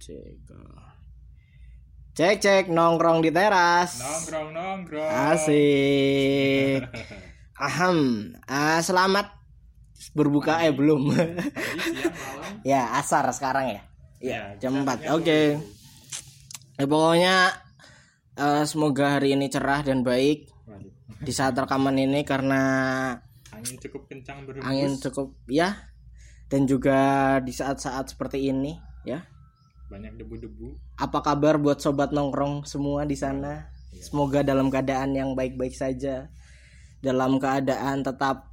cek. Cek cek nongkrong di teras. Nongkrong nongkrong. asik. Aham ah, selamat. Berbuka eh belum. Ya asar sekarang ya? Ya, jam 4 saatnya oke. dulu. ya, pokoknya eh, semoga hari ini cerah dan baik Waduh, di saat rekaman ini karena angin cukup kencang berhembus. angin cukup ya. Dan juga di saat-saat seperti ini ya Banyak debu-debu. apa kabar buat sobat nongkrong semua di sana Iya. semoga dalam keadaan yang baik-baik saja dalam keadaan tetap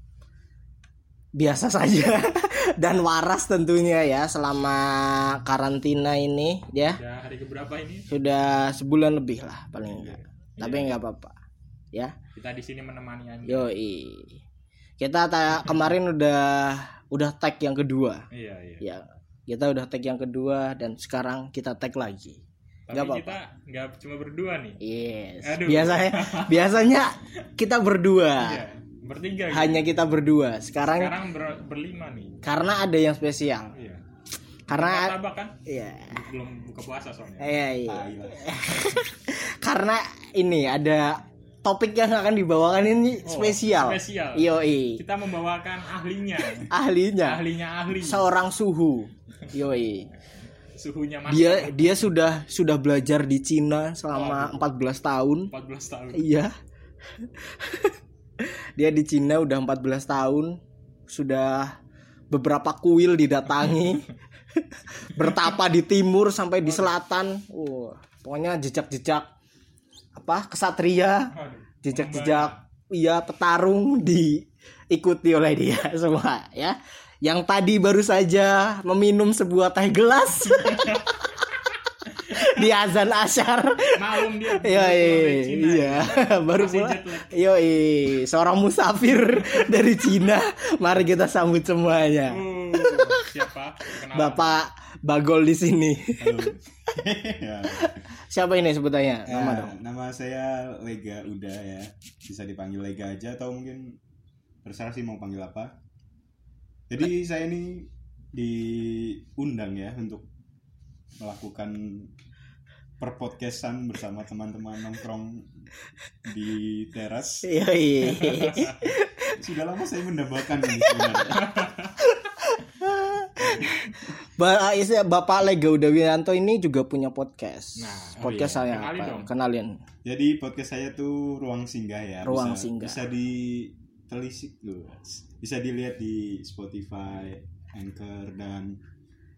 biasa saja dan waras tentunya ya selama karantina ini ya Udah hari keberapa ini? sudah sebulan lebih lah paling enggak Iya. tapi nggak apa-apa ya Kita di sini menemani Anda. yoi kita ta- kemarin udah udah tag yang kedua Iya, iya. ya kita udah tag yang kedua dan sekarang kita tag lagi Tapi nggak apa-apa. kita nggak cuma berdua nih. yes Aduh. biasanya biasanya kita berdua Iya, bertiga. gitu. hanya kita berdua sekarang, Sekarang ber- berlima nih. karena ada yang spesial Iya. karena Martabak kan? ya Belum buka puasa soalnya. iya, iya. Tai lah. karena ini ada topik yang akan dibawakan ini Oh, spesial spesial. yoi Kita membawakan ahlinya. ahlinya ahlinya ahli. seorang suhu yoi. Suhunya mas. dia dia sudah sudah belajar di Cina selama 14 tahun. 14 tahun. iya. Dia di Cina udah 14 tahun sudah beberapa kuil didatangi bertapa di timur sampai di selatan. Wah pokoknya jejak-jejak apa kesatria jejak-jejak iya petarung diikuti oleh dia semua ya yang tadi baru saja meminum sebuah teh gelas di azan asyar Malum dia. Iya, dari iya, Cina. iya, baru Masih pulang. Yo, seorang musafir dari Cina. Mari kita sambut semuanya. Oh, siapa? Bapak Bagol di sini. Ya. Siapa ini sebutannya? Ya, Nama dong. nama saya Lega Uda ya. Bisa dipanggil Lega aja atau mungkin terserah sih mau panggil apa. Jadi saya ini diundang ya untuk melakukan perpodcastan bersama teman-teman nongkrong di teras. Iya. Sudah lama saya mendambakan ini sebenarnya. Ba- isi- Bapak Lega Udawianto ini juga punya podcast. Nah, oh podcast iya. saya Kenalin apa? dong. Kenalin. Jadi podcast saya tuh ruang singgah ya. Ruang bisa, singgah. Bisa ditelisik loh. Bisa dilihat di Spotify, Anchor dan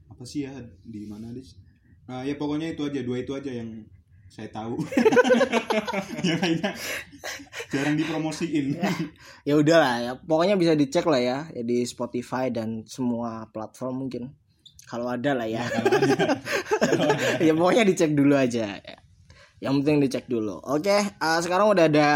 apa sih ya di mana dis? Nah ya pokoknya itu aja dua itu aja yang saya tahu. yang lainnya jarang dipromosiin. Ya udahlah ya. Pokoknya bisa dicek lah ya, ya di Spotify dan semua platform mungkin. Kalau ada lah ya. ya pokoknya dicek dulu aja. Yang penting dicek dulu. Oke, eh, sekarang udah ada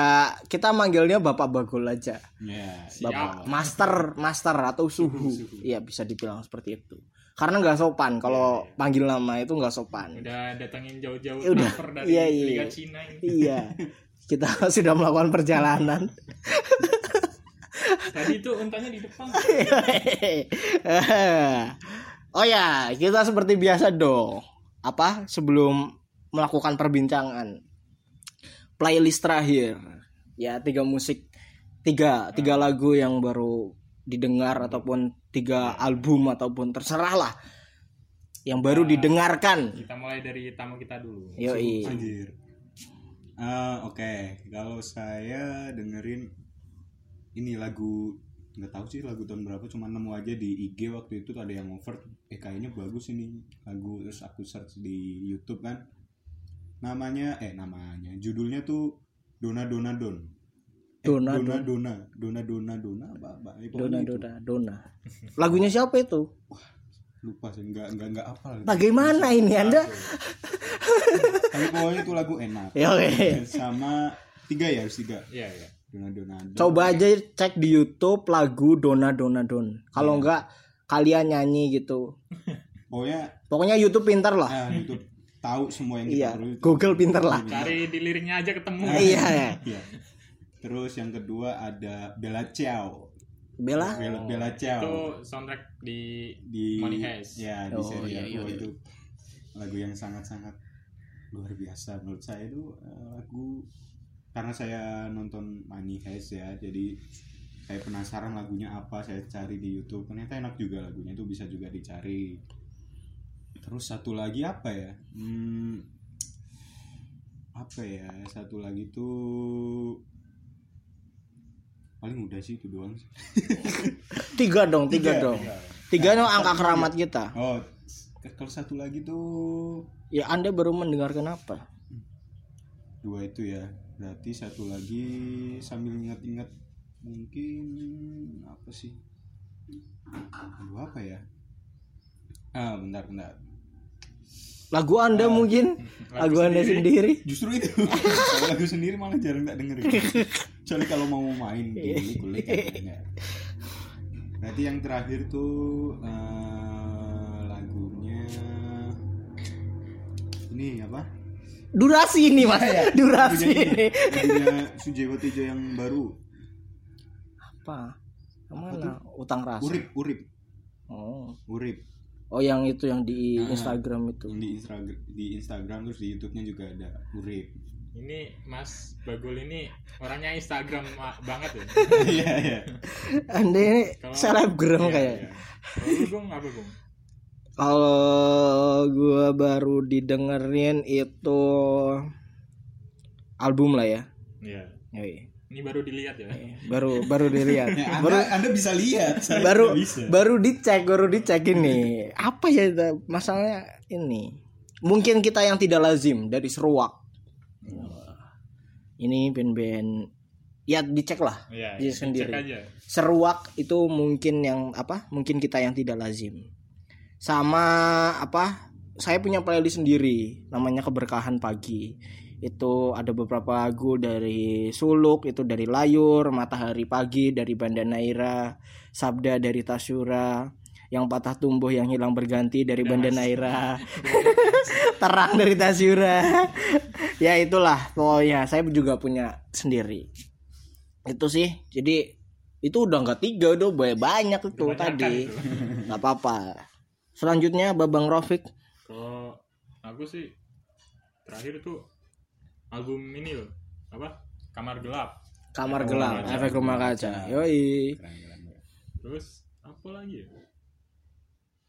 kita manggilnya Bapak Bagol aja. ya. Bapak Master, Master atau suhu. Iya, bisa dibilang seperti itu. Karena nggak sopan kalau panggil nama itu nggak sopan. Udah datengin jauh-jauh Ya udah. dari Iya, iya. Liga Cina ini. Iya. Kita sudah melakukan perjalanan. Tadi itu untanya di depan. oh ya, kita seperti biasa dong. Apa sebelum melakukan perbincangan. Playlist terakhir. Ya tiga musik tiga tiga lagu yang baru didengar ataupun tiga album ataupun terserah lah yang baru didengarkan. Kita mulai dari tamu kita dulu. yoi. Anjir. Eh, Oke, kalau saya dengerin ini lagu nggak tahu sih lagu tahun berapa cuma nemu aja di IG waktu itu ada yang over eh kayaknya bagus ini lagu terus aku search di YouTube kan namanya eh namanya. Judulnya tuh Dona Dona Don. Eh, Dona, Dona Dona. Dona Dona Dona apa apa? Eh, dona itu. dona dona. Lagunya siapa itu? Lupa sih. Nggak nggak nggak apa bagaimana ini anda? Tapi pokoknya itu lagu enak. Ya oke. Sama tiga ya harus tiga? Iya, iya. Dona Dona Don. Coba aja cek di YouTube lagu dona dona don. Kalau enggak kalian nyanyi gitu. Pokoknya pokoknya YouTube pintar lah. Nah, YouTube tahu semua yang kita iya perlu itu. Google pintar lah Cari di liriknya aja ketemu. iya Iya. Terus yang kedua ada Bella Ciao. Bella Bella, Bella Itu Ciao soundtrack di di Money Heist. Ya, di Oh, serial iya, iya, iya. itu. lagu yang sangat-sangat luar biasa menurut saya itu eh, lagu karena saya nonton Money Heist ya jadi saya penasaran lagunya apa saya cari di YouTube ternyata enak juga lagunya itu bisa juga dicari terus satu lagi apa ya? Hmm, apa ya? Satu lagi tuh paling udah sih itu doang sih. Tiga dong, tiga, dong. Tiga. Dong angka keramat kita. oh kalau satu lagi tuh Ya Anda baru mendengarkan apa? dua itu ya. Berarti satu lagi sambil ingat-ingat mungkin apa sih? Lagu apa ya? Ah bentar bentar Lagu Anda mungkin, lagu, Anda sendiri. justru itu. Lagu sendiri malah jarang tak dengerin. Kecuali kalau mau main di kulit kan berarti yang terakhir tuh eh, lagunya ini apa? Durasi ini Mas, durasi lagunya ini. ini. Lagunya Sujewo Tejo yang baru. Apa? Yang Mana? Utang rasa. urip urip. Oh. urip Oh, yang itu yang di Ah. Instagram itu. di Instagram di Instagram terus di YouTube-nya juga ada urip Ini Mas Bagul ini orangnya Instagram banget ya. iya iya Anda ini selebgram Iya, kayak. iya. Kalau lu Gung apa Gung? Kalau gua baru didengerin itu album lah ya. Iya. Yoi. Ini baru dilihat ya. Baru baru dilihat. Ya, anda, anda bisa lihat saya baru bisa. baru dicek baru dicek ini apa ya masalahnya ini mungkin kita yang tidak lazim dari seruak ini band-band ya dicek lah Iya. Dia iya, sendiri. Aja. seruak itu mungkin yang apa mungkin kita yang tidak lazim sama apa saya punya playlist sendiri namanya keberkahan pagi itu ada beberapa lagu dari Suluk itu dari Layur Matahari Pagi dari Banda Naira Sabda dari Tasyura yang patah tumbuh yang hilang berganti dari Banda Naira. Terang dari Tasyura. Ya itulah. Pokoknya saya juga punya sendiri. Itu sih. Jadi itu udah nggak tiga udah banyak banyak itu tadi. itu. nggak apa-apa. Selanjutnya babang Rofik Kalau aku sih terakhir tuh album ini loh. Apa? Kamar Gelap. kamar Efek gelap Rumah efek rumah kaca yoi Keren, keren, keren. Terus apa lagi ya?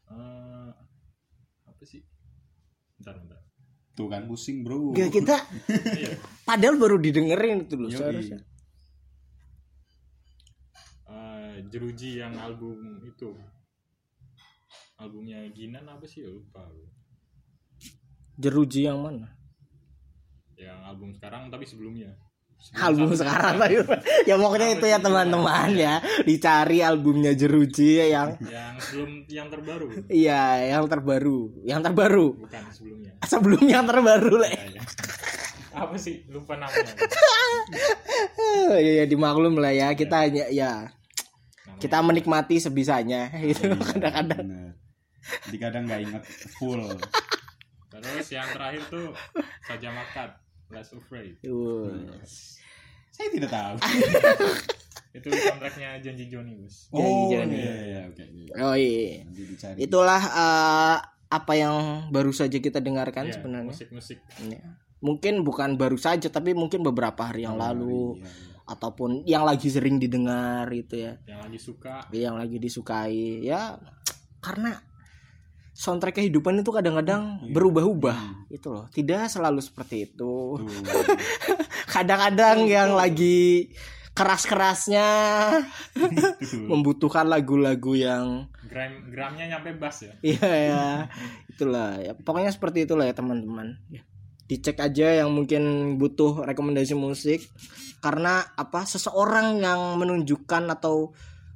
Eh, apa sih? Bentar, bentar. tuh kan pusing bro Gak kita iya. padahal baru didengerin itu loh Yoi. seharusnya Eh, jeruji yang album itu albumnya Ginan apa sih lupa aku. jeruji yang mana yang album sekarang tapi sebelumnya. Album sekarang lah ya pokoknya itu ya teman-teman ya. Dicari albumnya jeruji yang yang sebelum yang terbaru. Iya yang terbaru. Yang terbaru. Bukan sebelumnya. Sebelum yang terbaru lah Ya, ya. apa sih? Lupa namanya. Ya dimaklum lah ya. Kita hanya ya Namanya. kita menikmati sebisanya gitu kadang-kadang. Jadi kadang nggak inget full. Terus yang terakhir tuh saja makat less afraid. Wuh. saya tidak tahu. Itu soundtracknya janji Joni bos oh Jangan, iya iya oke iya. oh iya. Itulah eh, apa yang baru saja kita dengarkan Iya, sebenarnya. musik-musik. Ya. mungkin bukan baru saja tapi mungkin beberapa hari yang lalu. Iya, iya. ataupun yang lagi sering didengar itu ya. Yang lagi suka. Yang lagi disukai. Ya karena soundtrack kehidupan itu kadang-kadang Iya. berubah-ubah itu loh tidak selalu seperti itu Tuh. kadang-kadang yang lagi keras-kerasnya Tuh. membutuhkan lagu-lagu yang gram gramnya nyampe bass ya Iya ya, itulah ya. Pokoknya seperti itulah ya teman-teman. Ya. Dicek aja yang mungkin butuh rekomendasi musik karena apa seseorang yang menunjukkan atau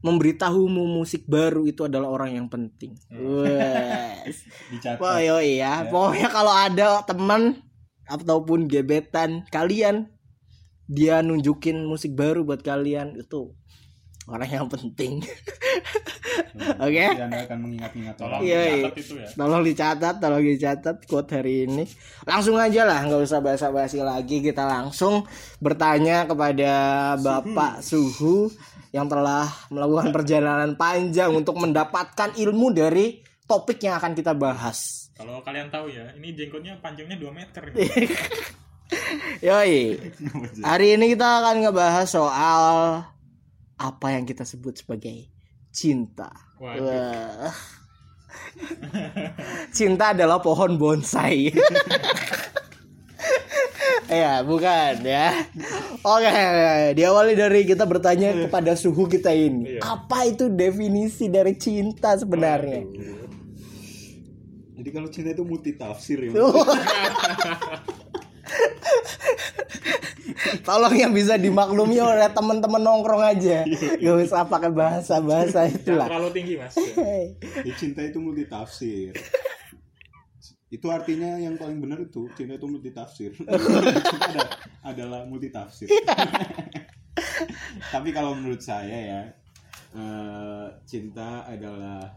memberitahumu musik baru itu adalah orang yang penting. Wes. dicatat Wah, yo iya. Pokoknya kalau ada teman ataupun gebetan kalian dia nunjukin musik baru buat kalian itu orang yang penting. Oke. Jadi anda akan mengingat-ingat tolong Iya, iya. dicatat itu ya Tolong dicatat, tolong dicatat quote hari ini. Langsung aja lah, nggak usah basa-basi lagi. Kita langsung bertanya kepada Bapak Suhu yang telah melakukan perjalanan panjang untuk mendapatkan ilmu dari topik yang akan kita bahas. Kalau kalian tahu ya, ini jenggotnya panjangnya 2 meter. Yoi. Hari ini kita akan ngebahas soal apa yang kita sebut sebagai cinta. Wah. Cinta adalah pohon bonsai. ya, bukan ya. Oke, diawali dari kita bertanya kepada suhu kita ini. Iya. Apa itu definisi dari cinta sebenarnya? Jadi kalau cinta itu multi tafsir ya. Tolong yang bisa dimaklumi oleh teman-teman nongkrong aja. Gak usah pakai bahasa-bahasa itulah. terlalu tinggi, Mas. Ya, cinta itu multi tafsir. Itu artinya yang paling benar itu cinta itu multi tafsir. Cinta ada- adalah multi tafsir. Tapi kalau menurut saya ya eh, cinta adalah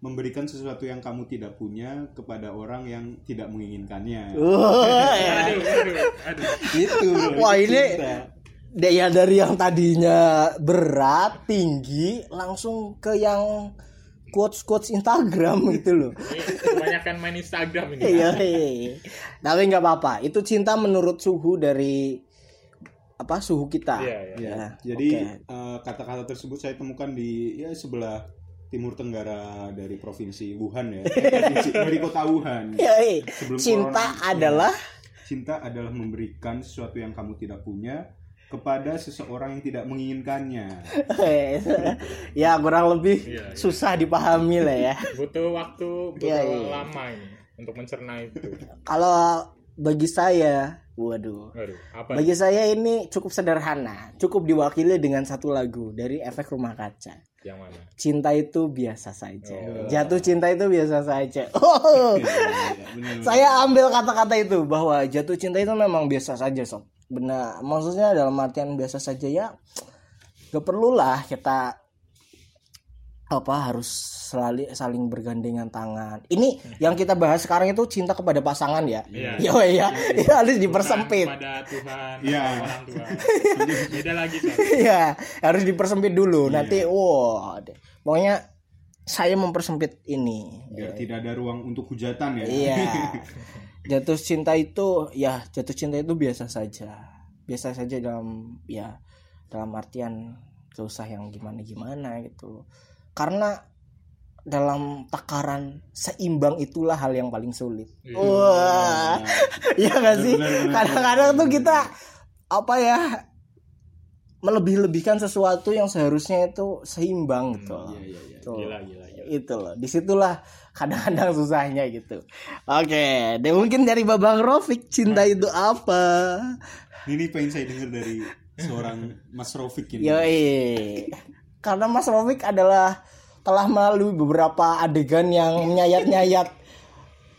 memberikan sesuatu yang kamu tidak punya kepada orang yang tidak menginginkannya. Wah, ya. Aduh, aduh, aduh. Itu. Wah, ini- cinta. Da- ya dari yang tadinya berat tinggi langsung ke yang quotes quotes Instagram gitu loh. Ini kebanyakan main Instagram ini. Iya, iya. Tapi nggak apa-apa. Itu cinta menurut suhu dari apa suhu kita. Iya, iya. Ya, Jadi eh, kata-kata tersebut saya temukan di ya sebelah timur tenggara dari provinsi Wuhan ya, provinsi, dari kota Wuhan. Iya, iya. Sebelum cinta corona, adalah Cinta adalah memberikan sesuatu yang kamu tidak punya kepada seseorang yang tidak menginginkannya. ya kurang lebih Iya, iya. susah dipahami lah ya. Butuh waktu berapa Iya, iya. lama ini untuk mencerna itu. Kalau bagi saya, waduh. Aduh, apa? Bagi saya ini cukup sederhana, cukup diwakili dengan satu lagu dari Efek Rumah Kaca. Yang mana? Cinta itu biasa saja. Oh. Jatuh cinta itu biasa saja. Oh, saya ambil kata-kata itu bahwa jatuh cinta itu memang biasa saja, sob. Benar, maksudnya dalam artian biasa saja ya. Gak perlulah kita apa harus selalu saling bergandengan tangan. Ini yang kita bahas sekarang itu cinta kepada pasangan ya. Iya. Yo ya, itu harus dipersempit. Bukan Pada Tuhan, Iya. pada orang tua. Beda lagi, Sob. Iya, harus dipersempit dulu. Nanti, wow, deh. pokoknya saya mempersempit ini. Biar tidak ada ruang untuk hujatan ya. Iya. Jatuh cinta itu, ya jatuh cinta itu biasa saja. Biasa saja dalam, ya dalam artian gak usah yang gimana-gimana gitu. Karena dalam takaran seimbang itulah hal yang paling sulit. Iya. Wah, iya gak sih? Benar, benar, Kadang-kadang tuh kita apa ya melebih-lebihkan sesuatu yang seharusnya itu seimbang gitu. loh. Iya, iya, iya. Tuh. Gila, gila, gila. Itu loh. Di situlah kadang-kadang susahnya gitu. Oke, deh mungkin dari Babang Rofik cinta itu apa? Ini pengen saya dengar dari seorang Mas Rofik ini. Yoi. Karena Mas Rofik adalah telah melalui beberapa adegan yang menyayat-nyayat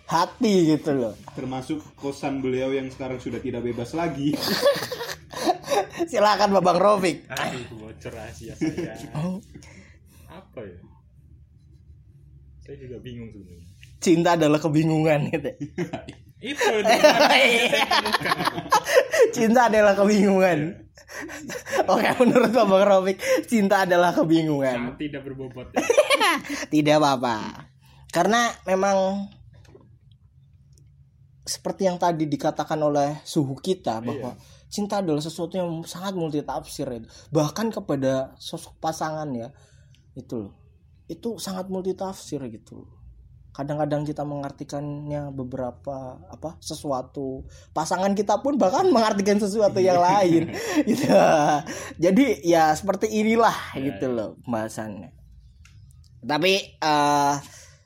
hati gitu loh. Termasuk kosan beliau yang sekarang sudah tidak bebas lagi. Silakan Babang Rofik. Aduh, bocor rahasia saya. Apa ya? Saya juga bingung sebenarnya. Cinta adalah kebingungan gitu. Itu itu. Cinta adalah kebingungan. Oke, menurut Babang Rofik, cinta adalah kebingungan. Sangat tidak berbobot. Tidak apa-apa. Karena memang seperti yang tadi dikatakan oleh suhu kita bahwa cinta adalah sesuatu yang sangat multitafsir itu. Bahkan kepada sosok pasangan ya. Itu loh. Itu sangat multitafsir gitu. Kadang-kadang kita mengartikannya beberapa apa sesuatu. Pasangan kita pun bahkan mengartikan sesuatu yang lain gitu. Jadi ya seperti inilah gitu loh pembahasannya. Tapi eh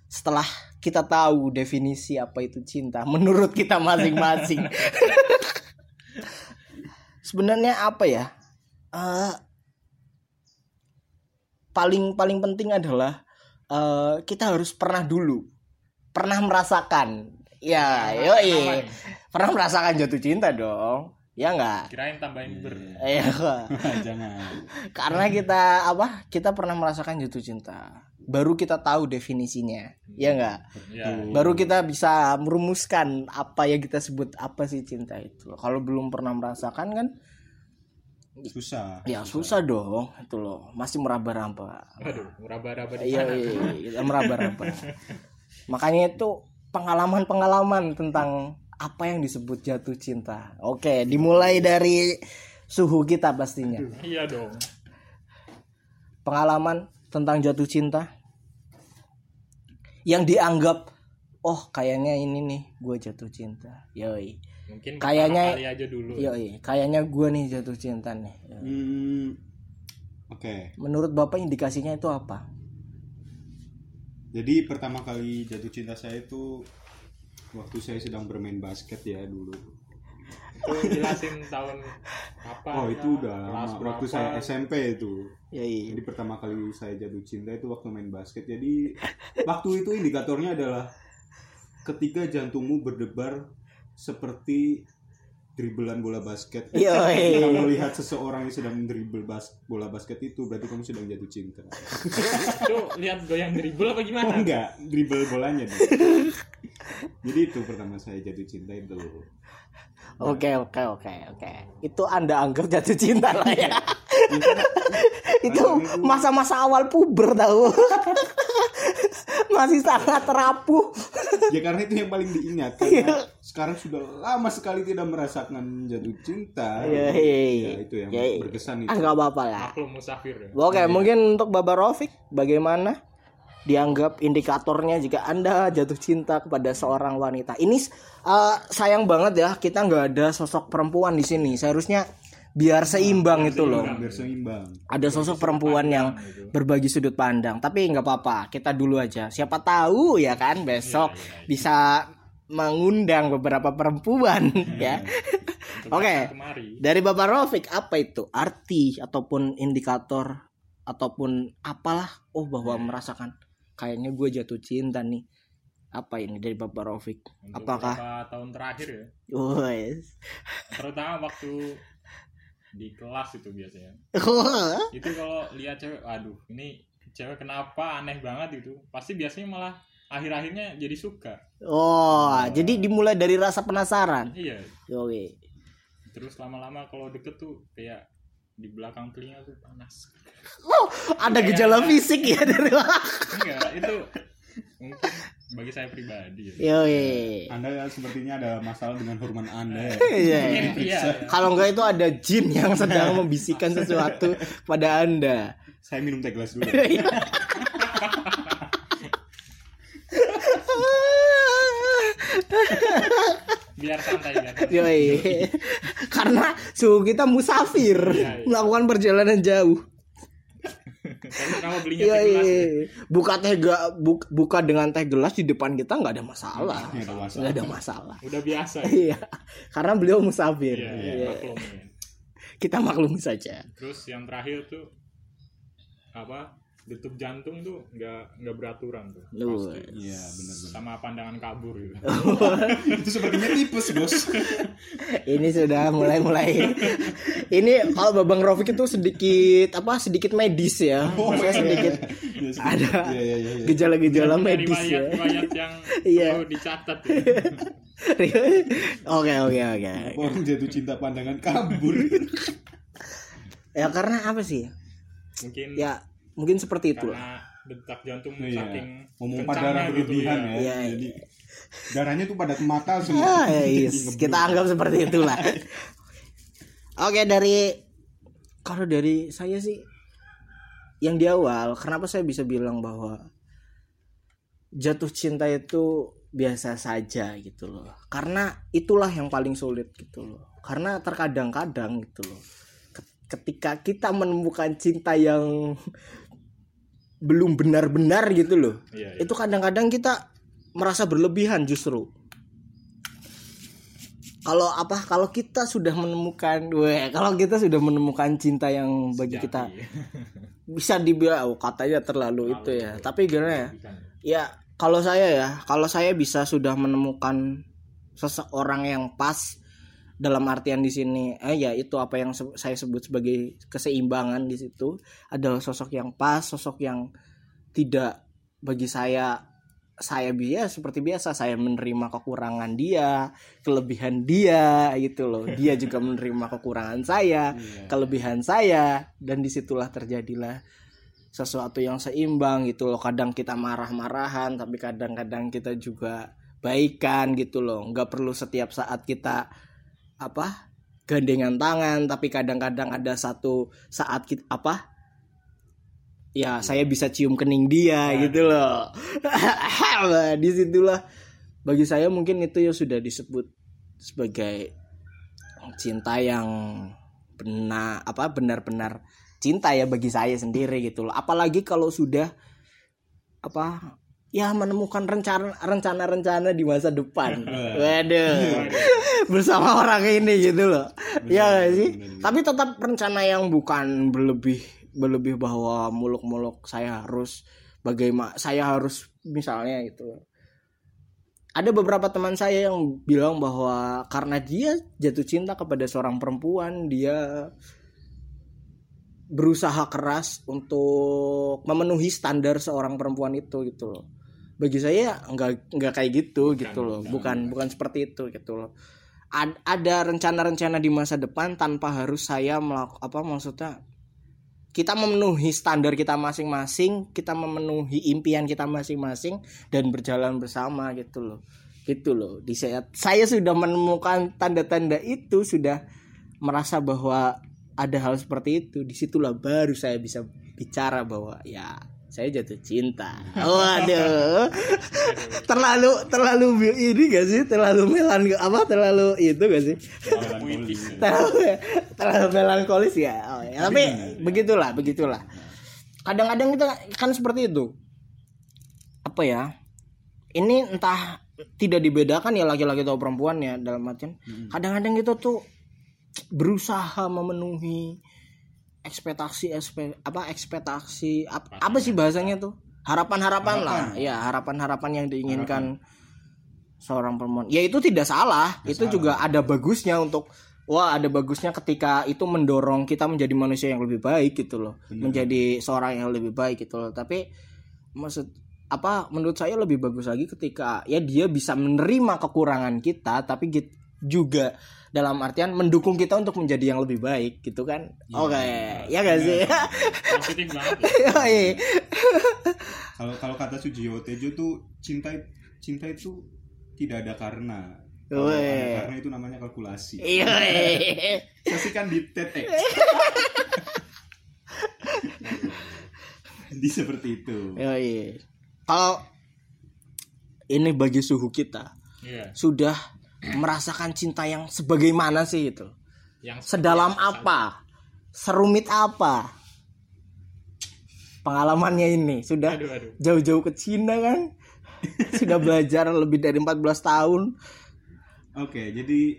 setelah kita tahu definisi apa itu cinta menurut kita masing-masing. Sebenarnya apa ya? Eh paling paling penting adalah eh kita harus pernah dulu pernah merasakan. Ya, yoi. Pernah merasakan jatuh cinta dong. Ya enggak? Kirain tambahin ber. Iya. Jangan. karena kita apa kita pernah merasakan jatuh cinta baru kita tahu definisinya ya enggak Ya. baru kita bisa merumuskan apa yang kita sebut apa sih cinta itu kalau belum pernah merasakan kan Susah. ya susah dong itu loh masih meraba-raba Aduh, meraba-raba di iya iya, iya, kita meraba-raba makanya itu pengalaman-pengalaman tentang apa yang disebut jatuh cinta. Oke, dimulai dari suhu kita pastinya. Iya dong. Pengalaman tentang jatuh cinta yang dianggap oh kayaknya ini nih gue jatuh cinta. Yoi. Mungkin Kayaknya- kali aja dulu. Yoi, kayaknya gue nih jatuh cinta nih. Hmm, oke Menurut Bapak indikasinya itu apa? jadi pertama kali jatuh cinta saya itu waktu saya sedang bermain basket ya dulu Itu jelasin tahun apa? oh itu udah kelas lama waktu berapa. saya SMP itu Yoi. Jadi pertama kali saya jatuh cinta itu waktu main basket. Jadi waktu itu indikatornya adalah ketika jantungmu berdebar seperti dribelan bola basket. Yoi. Kamu melihat seseorang yang sedang dribble bas bola basket itu berarti kamu sedang jatuh cinta. Itu lihat goyang dribble apa Oh gimana? enggak, dribble bolanya deh. Jadi itu pertama saya jatuh cinta itu. Oke oke oke oke. Itu anda anggap jatuh cinta lah ya. itu masa-masa awal puber tahu. Masih sangat rapuh. Ya karena itu yang paling diingat Iya. karena sekarang sudah lama sekali tidak merasakan jatuh cinta. Iya, Ya iya. itu yang Iya. berkesan itu. Ah nggak apa-apa lah. Maklum musafir ya. Oke mungkin untuk Baba Rofik bagaimana dianggap indikatornya jika anda jatuh cinta kepada seorang wanita. Ini eh, sayang banget ya kita nggak ada sosok perempuan di sini. Seharusnya biar seimbang itu loh. biar seimbang. ada sosok perempuan yang berbagi sudut pandang. Tapi nggak apa-apa kita dulu aja. Siapa tahu ya kan besok bisa mengundang beberapa perempuan ya. oke. Kemari. dari bapak Rofik apa itu? Arti ataupun indikator ataupun apalah? Oh bahwa merasakan kayaknya gue jatuh cinta nih. Apa ini dari bapak Rofik Untuk apakah tahun terakhir ya. Wes. Terutama waktu di kelas itu biasanya. Itu kalau lihat cewek, aduh, ini cewek kenapa aneh banget itu. Pasti biasanya malah akhir-akhirnya jadi suka. oh jadi dimulai dari rasa penasaran Iya. oke Terus lama-lama kalau deket tuh kayak di belakang telinga tuh panas. Oh, ada gejala fisik ya dari Enggak, itu mungkin bagi saya pribadi ya. Yoi. Anda sepertinya ada masalah dengan hormon Anda. ya. Iya. Iya. Kalau enggak itu ada jin yang sedang membisikkan sesuatu pada Anda. Saya minum teh gelas dulu. Biar santai biar. santai. Yoi. Karena suhu kita musafir, Iya, iya. melakukan perjalanan jauh. Kenapa belinya Yoi. teh gelas ya? Buka teh ga- bu- buka dengan teh gelas di depan kita nggak ada masalah. Nggak ada masalah. Nggak ada masalah. Udah biasa. ya? Iya. Karena beliau musafir. Iya, iya, Iya. maklum ya. Kita maklumi saja. Terus yang terakhir tuh apa? Detuk jantung tuh nggak nggak beraturan tuh. Lu. Iya, benar-benar. Sama pandangan kabur gitu. Itu sepertinya tipes, Bos. Ini sudah mulai-mulai. Ini kalau Babang Rofik itu sedikit apa sedikit medis ya. Maksudnya sedikit Iya, sedikit. ada Iya, iya, iya. iya. gejala-gejala medis ya. riwayat-riwayat yang Iya. perlu dicatat ya. Oke oke oke. Orang jatuh cinta pandangan kabur. Ya karena apa sih? Mungkin Ya mungkin seperti itu. lah. detak jantung Iya. saking Memompa kencangnya darah gitu berlebihan ya. ya. Iya, Jadi darahnya tuh pada ke mata semua. Ah, yes. ngeblur. Kita anggap seperti itulah. Oke dari kalau dari saya sih yang di awal kenapa saya bisa bilang bahwa jatuh cinta itu biasa saja gitu loh. Karena itulah yang paling sulit gitu loh. Karena terkadang-kadang gitu loh. ke- Ketika kita menemukan cinta yang belum benar-benar gitu loh Iya, iya. itu kadang-kadang kita merasa berlebihan justru kalau apa kalau kita sudah menemukan weh kalau kita sudah menemukan cinta yang bagi kita Jati. bisa dibilang oh, katanya terlalu itu ya tapi gimana ya Bukan. ya kalau saya ya kalau saya bisa sudah menemukan seseorang yang pas dalam artian di sini eh ya itu apa yang se- saya sebut sebagai keseimbangan di situ adalah sosok yang pas sosok yang tidak bagi saya saya biasa seperti biasa saya menerima kekurangan dia kelebihan dia gitu loh. Dia juga menerima kekurangan saya Iya. kelebihan saya dan di situlah terjadilah sesuatu yang seimbang gitu loh. Kadang kita marah-marahan tapi kadang-kadang kita juga baikan gitu loh. Nggak perlu setiap saat kita apa gandengan tangan tapi kadang-kadang ada satu saat kita apa ya saya bisa cium kening dia gitu loh. Di situlah. Bagi saya mungkin itu ya sudah disebut sebagai cinta yang benar apa benar-benar cinta ya bagi saya sendiri gitu loh. Apalagi kalau sudah apa ya menemukan rencana rencana-rencana di masa depan. Waduh. Bersama orang ini gitu loh. Ya nggak sih? tapi tetap rencana yang bukan berlebih berlebih bahwa muluk-muluk saya harus bagaimana saya harus misalnya itu ada beberapa teman saya yang bilang bahwa karena dia jatuh cinta kepada seorang perempuan dia berusaha keras untuk memenuhi standar seorang perempuan itu gitu loh bagi saya nggak nggak kayak gitu gitu loh bukan bukan seperti itu gitu loh Ad- ada rencana-rencana di masa depan tanpa harus saya melakukan apa maksudnya kita memenuhi standar kita masing-masing, kita memenuhi impian kita masing-masing dan berjalan bersama gitu loh. Gitu loh. Di saat saya sudah menemukan tanda-tanda itu sudah merasa bahwa ada hal seperti itu, di situlah baru saya bisa bicara bahwa ya saya jatuh cinta. Waduh. terlalu terlalu ini gak sih? Terlalu melan apa? Terlalu itu gak sih? terlalu terlalu melankolis ya. Oh, ya. Tapi begitulah, begitulah. Kadang-kadang kita kan seperti itu. Apa ya? Ini entah tidak dibedakan ya laki-laki atau perempuan ya dalam artian. Kadang-kadang kita tuh berusaha memenuhi ekspektasi ekspe, apa ekspektasi apa, apa sih bahasanya tuh? Harapan-harapan lah. Ya harapan-harapan yang diinginkan seorang perempuan. Ya itu tidak salah. Itu juga ada bagusnya untuk wah ada bagusnya ketika itu mendorong kita menjadi manusia yang lebih baik gitu loh. Menjadi seorang yang lebih baik gitu loh. Tapi maksud apa menurut saya lebih bagus lagi ketika ya dia bisa menerima kekurangan kita tapi juga dalam artian mendukung kita untuk menjadi yang lebih baik gitu kan oke ya gak sih positif banget ya. Kalau kalau kata Sujiwo Tejo tuh cinta cinta itu tidak ada karena. Kalau ada karena itu namanya kalkulasi. Saksikan di TEDx. di seperti itu. Kalau ini bagi suhu kita Iya. sudah merasakan cinta yang sebagaimana sih itu? Yang Sedalam apa? Serumit apa? Pengalamannya ini sudah Aduh, aduh. jauh-jauh ke Cina kan? sudah belajar lebih dari 14 tahun. Oke, jadi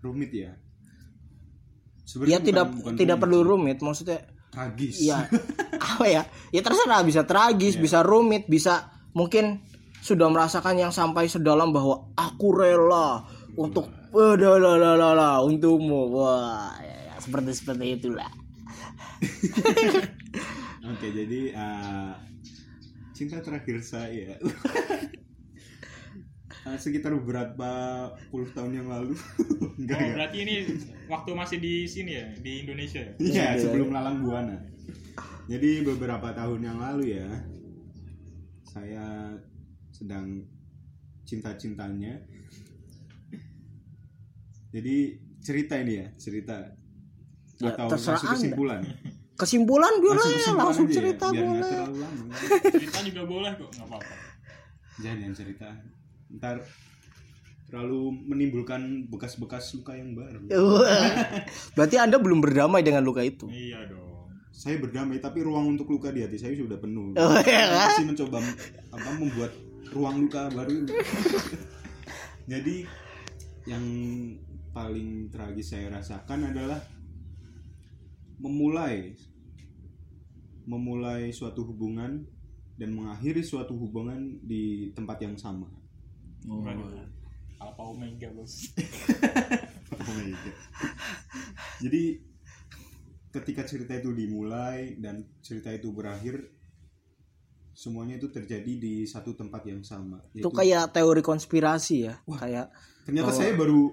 rumit ya. Ya Sebenarnya tidak bukan- tidak rumit, perlu rumit maksudnya tragis. Iya. apa ya? Ya terserah bisa tragis, bisa rumit, bisa mungkin sudah merasakan yang sampai sedalam bahwa aku rela untuk wadalalalala untukmu. Wah, ya, ya, seperti seperti itulah. Oke, jadi eh, cinta terakhir saya eh, sekitar beberapa puluh tahun yang lalu. Enggak Oh, ya? berarti ini waktu masih di sini ya, di Indonesia ya? Iya, sebelum lalang buana. Jadi beberapa tahun yang lalu ya, saya sedang cinta-cintanya. Jadi cerita ini ya, cerita Ya, atau terserah langsung Anda. kesimpulan. Kesimpulan boleh, Langsung kesimpulan langsung ya, cerita nggak boleh. Cerita juga boleh kok, nggak apa-apa. Jangan cerita. Ntar terlalu menimbulkan bekas-bekas luka yang baru. Berarti Anda belum berdamai dengan luka itu. Iya dong. Saya berdamai tapi ruang untuk luka di hati saya sudah penuh. Oh, iya Saya kan? masih mencoba apa membuat ruang luka baru. Jadi yang paling tragis saya rasakan adalah memulai memulai suatu hubungan dan mengakhiri suatu hubungan di tempat yang sama. Waduh. Alpha Omega bos. Jadi ketika cerita itu dimulai dan cerita itu berakhir semuanya itu terjadi di satu tempat yang sama. Itu Yaitu- kayak teori konspirasi ya, kayak ternyata saya baru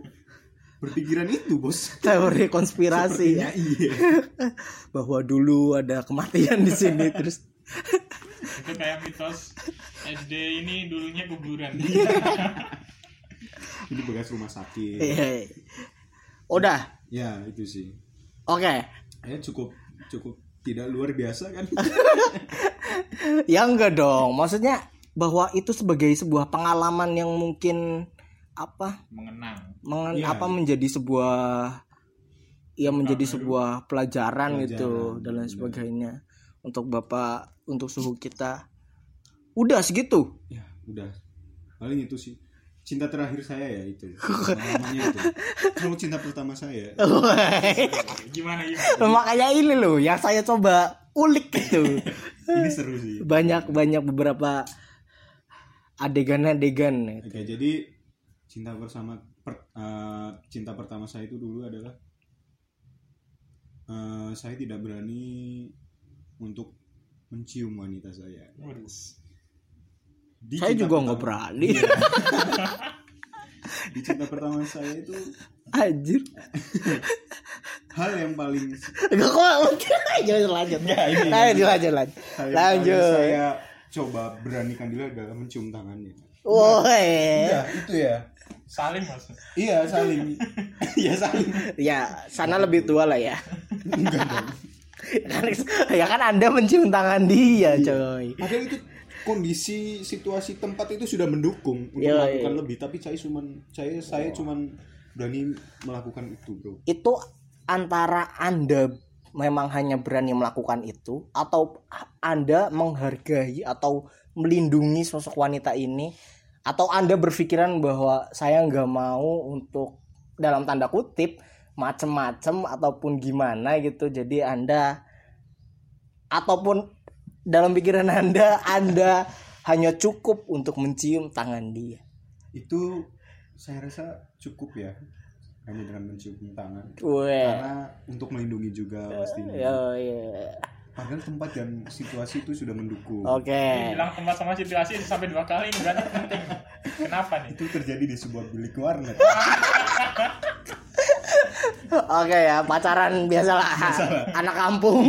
berpikiran itu, Bos. teori konspirasi ya. Iya. bahwa dulu ada kematian di sini terus itu kayak mitos SD ini dulunya kuburan Ini bekas rumah sakit. Iya. Udah. Ya, itu sih. Oke. Ya cukup cukup tidak luar biasa kan? Ya enggak dong. Maksudnya bahwa itu sebagai sebuah pengalaman yang mungkin apa? mengenang mengen- Iya. apa menjadi sebuah ya menjadi sebuah pelajaran, gitu Pelajaran, dan lain sebagainya untuk bapak untuk suhu kita udah segitu ya, udah. Paling itu sih. Cinta terakhir saya ya itu. Pengalamannya itu. Kalau cinta pertama saya, gimana gimana makanya ini loh yang saya coba ulik gitu ini seru sih. banyak banyak beberapa adegan-adegan Oke, jadi cinta bersama per- eh, cinta pertama saya itu dulu adalah eh, saya tidak berani untuk mencium wanita saya. Waduh. Di saya juga nggak berani. Iya. Di cinta pertama saya itu anjir. Hal yang paling Enggak kok jangan lanjut. Nggak, ini, lanjut lanjut hal yang lanjut. paling saya coba beranikan diri adalah mencium tangannya. Woi Iya, itu ya. saling mas. Iya, saling. Iya, saling. ya sana lebih tua lah ya. Enggak dong. kan ya kan anda mencium tangan dia coy. Padahal itu kondisi situasi tempat itu sudah mendukung untuk Iya, melakukan iya. lebih, tapi saya cuman saya saya cuman berani melakukan itu, Bro. itu antara anda memang hanya berani melakukan itu atau anda menghargai atau melindungi sosok wanita ini atau anda berpikiran bahwa saya nggak mau untuk dalam tanda kutip macem-macem ataupun gimana gitu jadi anda ataupun dalam pikiran anda anda hanya cukup untuk mencium tangan dia Itu saya rasa cukup ya. Hanya dengan mencium tangan. Weh. Karena untuk melindungi juga pastinya. Ya, ya. Padahal tempat dan situasi itu sudah mendukung. Oke. Ini bilang tempat sama situasi sampai dua kali ini berarti penting kenapa nih Itu terjadi di sebuah bilik warnet. Oke ya, pacaran biasalah. Anak kampung.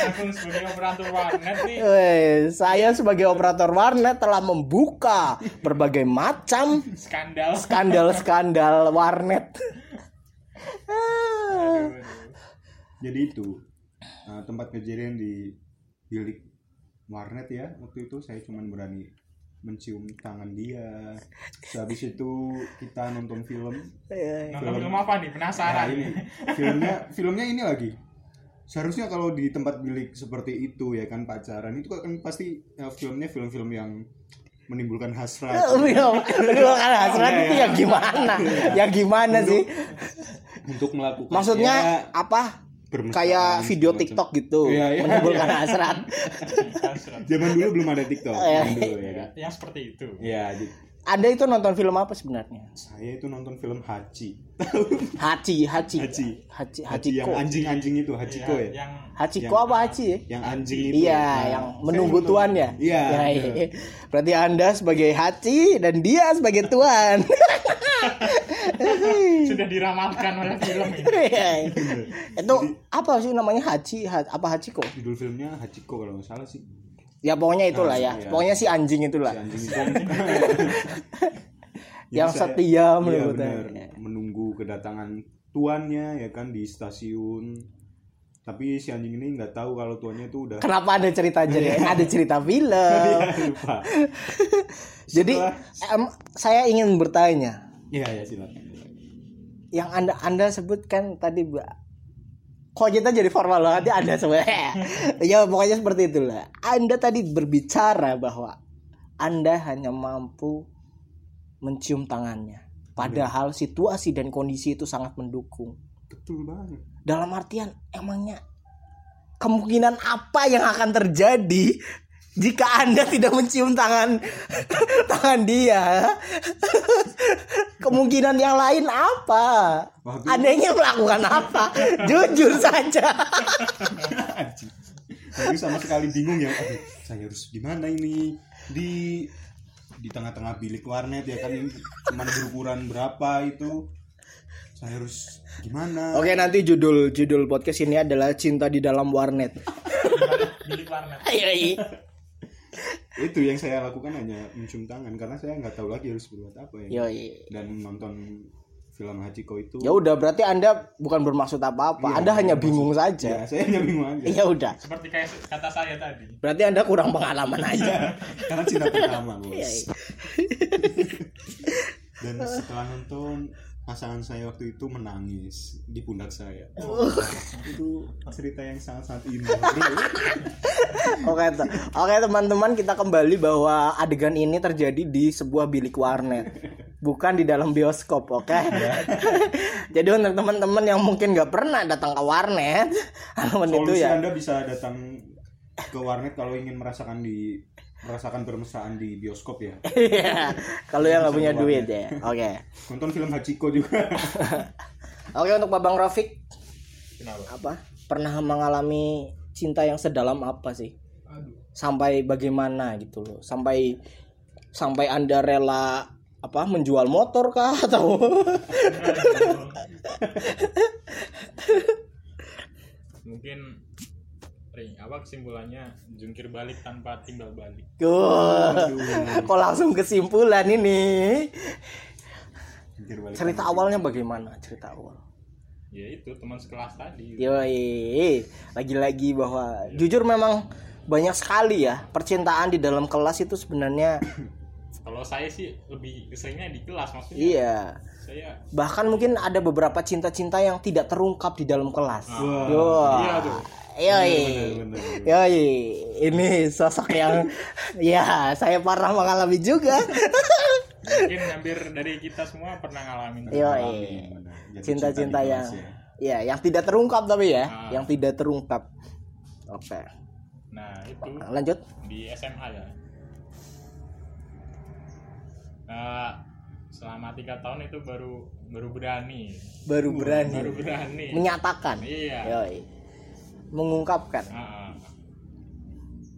Ini aku sebagai operator warnet nih Weh, saya sebagai operator warnet telah membuka berbagai macam skandal skandal-skandal warnet. Aduh, aduh. Jadi itu uh, tempat kejadian di bilik warnet ya. Waktu itu saya cuman berani mencium tangan dia. Habis itu kita nonton film. Eh, nonton film apa nih Nah, penasaran ini filmnya filmnya ini lagi. Seharusnya kalau di tempat bilik seperti itu ya kan pacaran itu kan pasti ya, filmnya film-film yang menimbulkan hasrat. Lu kan hasrat itu ya gimana? Ya gimana sih? untuk melakukan Maksudnya ya, apa? Kayak video TikTok gitu, Iya, iya. menimbulkan hasrat. Hasrat. Zaman dulu belum ada TikTok. Iya. Zaman dulu ya kan. yang seperti itu Ya, Anda itu nonton film apa sebenarnya? saya itu nonton film Hachi. Hachi, Hachi, Hachi. Hachi, Hachi yang anjing-anjing itu, Hachiko Iya, ya. yang Hachiko yang- apa Hachi ya? Yang anjing itu. Iya, Nah, yang menunggu nonton- tuan ya. Iya. Ya, iya. iya. Berarti Anda sebagai Hachi dan dia sebagai tuan. sudah diramalkan oleh film ini Iya. Itu apa sih namanya Hachi? Ha- apa Hachiko? Judul filmnya Hachiko kalau nggak salah sih. Ya pokoknya itulah Ah, ya. iya. Pokoknya si anjing itulah. Si anjing itu. Yang Jadi saya- setia iya, benar. menunggu kedatangan tuannya ya kan di stasiun. Tapi si anjing ini nggak tahu kalau tuannya itu udah Kenapa ada cerita jadi ada cerita film? Iya, lupa. Jadi Setelah- em, saya ingin bertanya, Iya ya silakan. yang anda anda sebutkan tadi kok kita jadi formal banget ya anda sebenarnya ya pokoknya seperti itulah. Anda tadi berbicara bahwa anda hanya mampu mencium tangannya. Padahal situasi dan kondisi itu sangat mendukung. Betul banget. dalam artian emangnya kemungkinan apa yang akan terjadi jika anda tidak mencium tangan tangan dia kemungkinan yang lain apa? Anda ingin melakukan apa? Jujur saja. Anjing. Saya sama sekali bingung ya. Aduh, saya harus gimana ini? Di di tengah-tengah bilik warnet ya kan ini cuma berukuran berapa itu? Saya harus gimana? Oke nanti judul judul podcast ini adalah cinta di dalam warnet. Bilik warnet. Iya, iya. Itu yang saya lakukan hanya mencium tangan karena saya nggak tahu lagi harus berbuat apa ya Yoi. dan nonton film Hachiko itu Ya udah berarti Anda bukan bermaksud apa-apa. Iya, anda hanya bermaksud. bingung ya saja. saya hanya bingung aja Ya udah. seperti kayak kata saya tadi Berarti Anda kurang pengalaman aja. karena cinta pertama bos Iya, iya. dan setelah nonton pasangan saya waktu itu menangis di pundak saya Oh. itu cerita yang sangat-sangat indah Oke, te- oke teman-teman kita kembali bahwa adegan ini terjadi di sebuah bilik warnet, bukan di dalam bioskop, oke? Jadi untuk teman-teman yang mungkin nggak pernah datang ke warnet, halaman itu solusi ya. anda bisa datang ke warnet kalau ingin merasakan di merasakan bermesraan di bioskop ya Iya, kalau yang nggak punya duit ya, oke. nonton film Hachiko juga Oke untuk Babang Rafiq, kenapa apa? Pernah mengalami cinta yang sedalam apa sih? aduh Sampai bagaimana gitu loh? Sampai sampai anda rela apa menjual motor kah atau mungkin Ring, apa kesimpulannya? Jungkir balik tanpa timbal balik. Wah, kok langsung kesimpulan ini? Jungkir balik cerita awalnya bagaimana? Cerita awal. Ya itu teman sekelas tadi. Yoi, lagi-lagi bahwa jujur memang banyak sekali ya percintaan di dalam kelas itu sebenarnya kalau saya sih lebih seringnya di kelas maksudnya. Iya. Saya bahkan mungkin ada beberapa cinta-cinta yang tidak terungkap di dalam kelas. Wah, Yo. iya tuh Yoi. bener, bener. Yoi, ini sosok yang ya saya pernah mengalami juga. mungkin hampir dari kita semua pernah ngalamin Yoi. Cinta-cinta yang ya. ya yang tidak terungkap tapi ya, Ah. yang tidak terungkap. Oke. nah itu Lanjut. di SMA ya nah, selama tiga tahun itu baru baru berani Baru berani baru berani menyatakan. iya Yoi. Mengungkapkan. Ah, ah.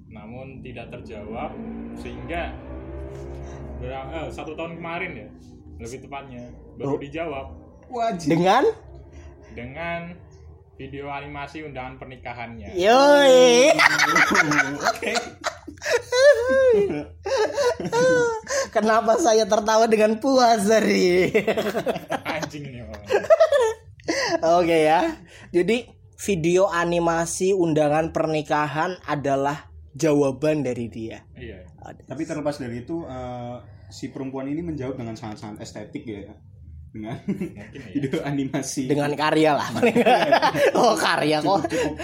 namun tidak terjawab sehingga berang- eh, satu tahun kemarin ya lebih tepatnya baru Oh. dijawab wajib Dengan dengan video animasi undangan pernikahannya Yoi. Kenapa saya tertawa dengan puas dari? anjing ini. Oke ya. Jadi video animasi undangan pernikahan adalah jawaban dari dia. iya tapi terlepas dari itu eh, si perempuan ini menjawab dengan sangat-sangat estetik ya dengan mungkin ya video animasi Dengan karya lah. oh karya kok. cukup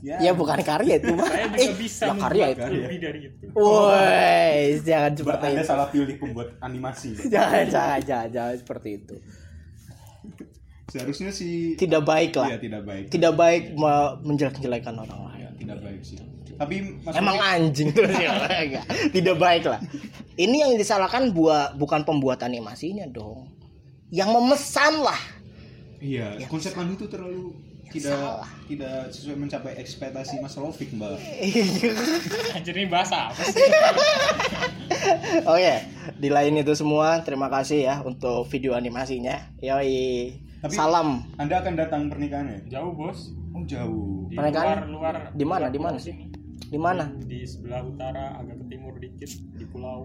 ya, Ya bukan karya itu mah. saya juga Eh, bisa ya karya itu. Karya. lebih dari itu Woi, jangan seperti anda itu. salah pilih pembuat animasi Jangan, jangan, jangan, jangan seperti itu. Seharusnya si Tidak baik lah. Iya, tidak baik Tidak baik me- menjelek-jelekan orang lain. Ya, tidak baik sih tapi Mas Emang anjing tuh Enggak. Tidak baik lah. Ini yang disalahkan buat bukan pembuat animasinya dong. Yang memesan lah. iya konsep Anda itu terlalu tidak salah. tidak sesuai mencapai ekspektasi Mas Rofik mbak anjir ini bahasa apa sih Oke, di lain itu semua terima kasih ya untuk video animasinya. Yoi. Tapi- Salam. Anda akan datang pernikahannya jauh bos oh jauh di Pernikahan? luar luar Di mana? Di mana. Di mana? di sebelah utara agak ke timur dikit di pulau?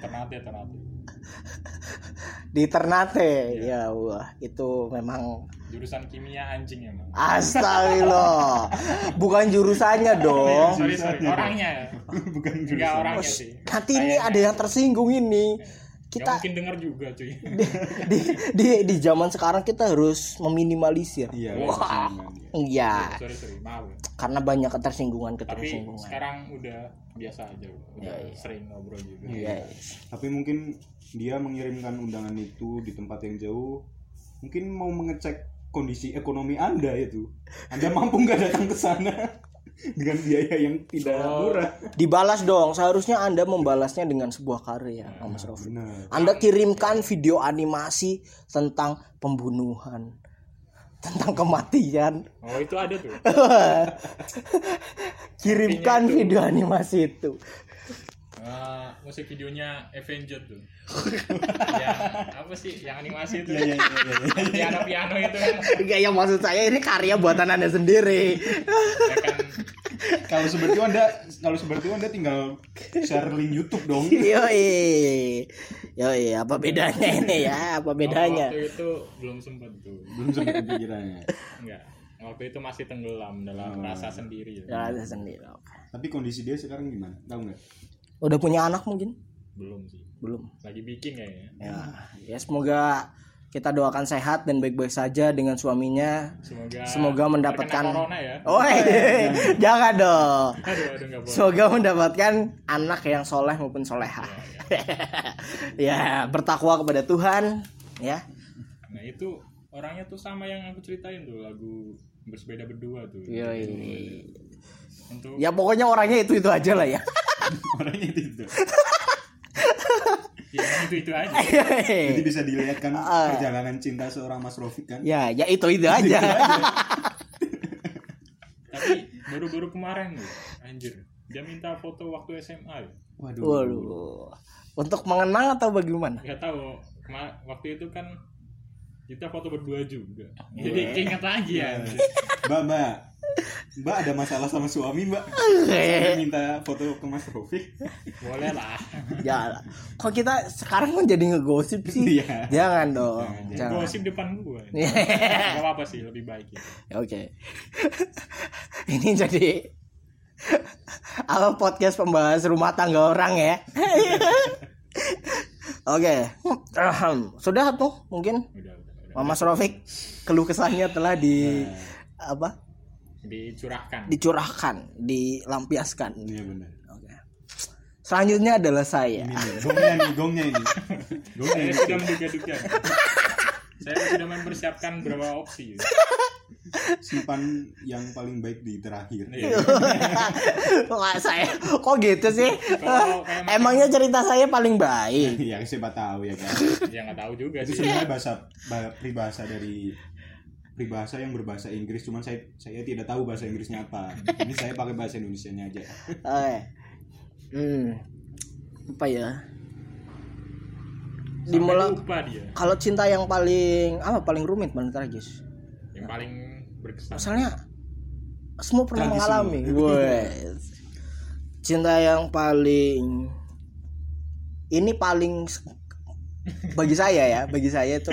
Ternate Ternate Di Ternate. Ya wah, itu memang jurusan kimia anjing emang Astagfirullah. Bukan jurusannya dong. sorry sorry orangnya ya bukan enggak jurusan. orangnya sih Nanti ini ada yang tersinggung ini. Kita Kita mungkin dengar juga cuy di, di di di zaman sekarang kita harus meminimalisir. iya Wah. ketersinggungan, iya. Iya, sorry sorry maaf ya. karena banyak ketersinggungan tapi ketersinggungan. sekarang udah biasa aja udah Iya, iya. sering ngobrol juga Iya. tapi mungkin dia mengirimkan undangan itu di tempat yang jauh mungkin mau mengecek kondisi ekonomi anda itu anda mampu nggak datang ke sana dengan biaya yang tidak Oh. murah Dibalas dong. Seharusnya Anda membalasnya dengan sebuah karya, Mas Rofi. benar Anda kirimkan video animasi tentang pembunuhan, tentang kematian. oh itu ada tuh Kirimkan video animasi itu. Eh, musik videonya Avenged tuh yang apa sih yang animasi itu iya iya iya iya. piano piano itu kan Enggak yang maksud saya ini karya buatan Anda sendiri. ya kan kalau seperti itu anda kalau seperti itu anda tinggal share link YouTube dong Yoi. Yoi, apa bedanya ini ya? Apa bedanya? waktu itu belum sempat tuh belum sempat kepikirannya enggak waktu itu masih tenggelam dalam Hmm. rasa sendiri Ya, ada sendiri. oke. tapi kondisi dia sekarang gimana tahu nggak Udah punya anak mungkin? belum sih Belum. lagi bikin kayaknya Ya, ya semoga kita doakan sehat dan baik-baik saja dengan suaminya. semoga Semoga mendapatkan corona ya Oh, jangan dong. aduh aduh boleh Semoga mendapatkan anak yang soleh maupun soleha. ya, bertakwa kepada Tuhan, ya. nah itu orangnya tuh sama yang aku ceritain tuh lagu bersepeda berdua tuh Yoi. untuk Ya pokoknya orangnya itu itu aja lah ya. orangnya itu, itu. ya itu itu aja jadi bisa dilihat kan Ah. perjalanan cinta seorang Mas Rofik kan ya, ya itu itu aja. tapi baru-baru kemarin tuh anjir dia minta foto waktu SMA waduh Waduh. Untuk mengenang atau bagaimana? nggak tahu waktu itu kan kita foto berdua juga Iya. jadi keinget lagi ya mbak mbak mbak ada masalah sama suami mbak Sampai minta foto ke Mas Rofik boleh lah ya, kok kita sekarang kan jadi ngegosip sih? Iya. Jangan dong. Jangan, Jangan. gosip depan gua Iya. Gak apa-apa sih lebih baik ya. Oke. Ini jadi apa podcast pembahas rumah tangga orang ya. Oke. Ahem. Sudah tuh mungkin udah udah, udah. Mas Rofik keluh kesahnya telah di apa? Dicurahkan dicurahkan, dilampiaskan. iya benar Oke. Selanjutnya adalah saya. ini nih gongnya nih gongnya ini gongnya saya ini sudah menduga-duga saya sudah mempersiapkan beberapa opsi simpan yang paling baik di terakhir Iya. Wah, saya kok gitu sih? Kalau kayak Emangnya cerita saya paling baik. ya siapa tahu ya kan ya nggak tahu juga itu sih sebenarnya bahasa bah- peribahasa dari peribahasa yang berbahasa Inggris cuman saya saya tidak tahu bahasa Inggrisnya apa ini saya pakai bahasa Indonesia nya aja Oke. Hmm. Apa ya? Dimulai kalau cinta yang paling apa paling rumit paling tragis. yang paling berkesan Misalnya semua pernah Tragis mengalami. Wes. Cinta yang paling ini paling bagi saya ya, bagi saya itu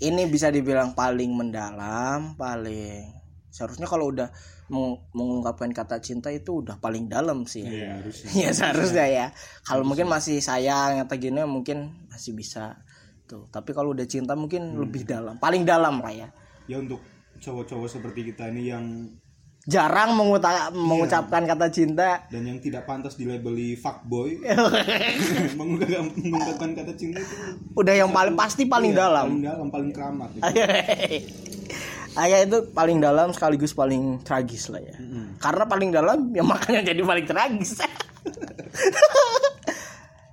ini bisa dibilang paling mendalam, paling seharusnya kalau udah meng- mengungkapkan kata cinta itu udah paling dalam sih. ya harusnya. Ya seharusnya ya. Kalau mungkin masih sayang atau gini mungkin masih bisa tuh. Tapi kalau udah cinta mungkin lebih dalam paling dalam lah ya. Ya untuk cowok-cowok seperti kita ini yang jarang menguta- mengucapkan kata cinta. Dan yang tidak pantas dilabeli fuckboy. Mengungkapkan, mengungkapkan kata cinta itu udah yang paling pasti paling iya, dalam. paling dalam paling keramat gitu. Ayah. Itu paling dalam sekaligus paling tragis lah ya. Mm-mm. karena paling dalam ya makanya jadi paling tragis.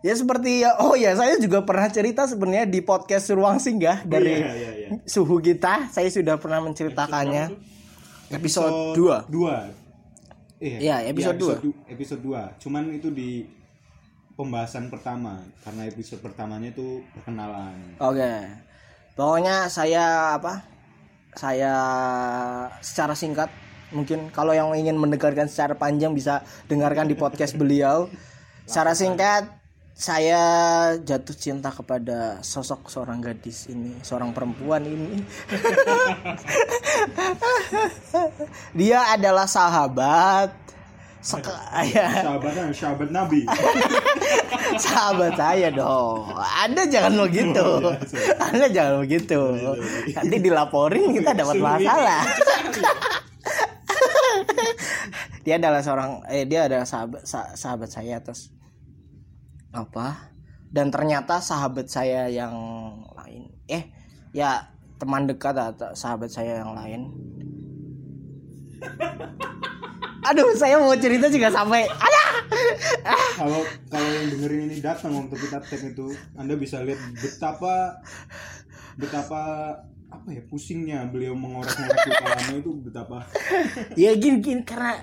Ya seperti ya oh ya saya juga pernah cerita sebenarnya di podcast Ruang Singgah dari iya, iya, iya. suhu kita. Saya sudah pernah menceritakannya. Episode 2 dua Iya, Iya, episode dua. du- episode 2 cuman itu di pembahasan pertama karena episode pertamanya itu perkenalan Oke. Pokoknya saya apa? Saya secara singkat mungkin kalau yang ingin mendengarkan secara panjang bisa dengarkan di podcast beliau. Secara singkat saya jatuh cinta kepada sosok seorang gadis ini, seorang perempuan ini. Dia adalah sahabat Sek- ya, sahabatnya sahabat nabi sahabat saya dong. Anda jangan begitu. Anda jangan begitu. Nanti dilaporin kita dapat masalah. dia adalah seorang eh dia adalah sahabat sa- sahabat saya terus apa? Dan ternyata sahabat saya yang lain eh ya teman dekat atau sahabat saya yang lain. Aduh, saya mau cerita juga sampai ada. kalau kalau yang dengerin ini datang waktu kita tag itu anda bisa lihat betapa betapa apa ya pusingnya beliau mengorek-ngorek kepalanya itu betapa ya gini gini karena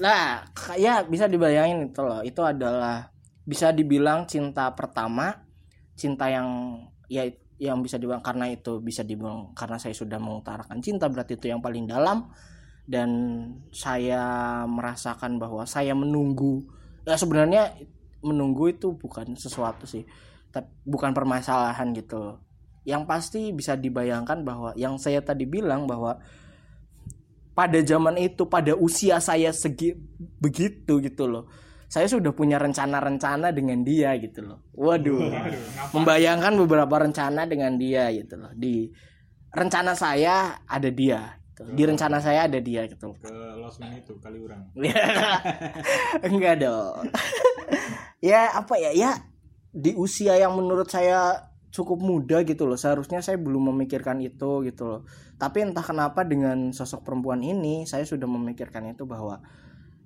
lah kayak bisa dibayangin itu loh itu adalah bisa dibilang cinta pertama cinta yang ya yang bisa dibilang karena itu bisa dibilang karena saya sudah mengutarakan cinta berarti itu yang paling dalam. Dan saya merasakan bahwa saya menunggu ya sebenarnya menunggu itu bukan sesuatu sih tapi bukan permasalahan gitu. Yang pasti bisa dibayangkan bahwa yang saya tadi bilang bahwa pada zaman itu pada usia saya segi begitu gitu loh saya sudah punya rencana-rencana dengan dia gitu loh. Waduh. Membayangkan beberapa rencana dengan dia gitu loh. Di rencana saya ada dia gitu. di rencana saya ada dia gitu ke losmen itu kali urang enggak dong. Ya apa ya? Ya di usia yang menurut saya cukup muda gitu loh. Seharusnya saya belum memikirkan itu gitu loh. Tapi entah kenapa dengan sosok perempuan ini saya sudah memikirkan itu bahwa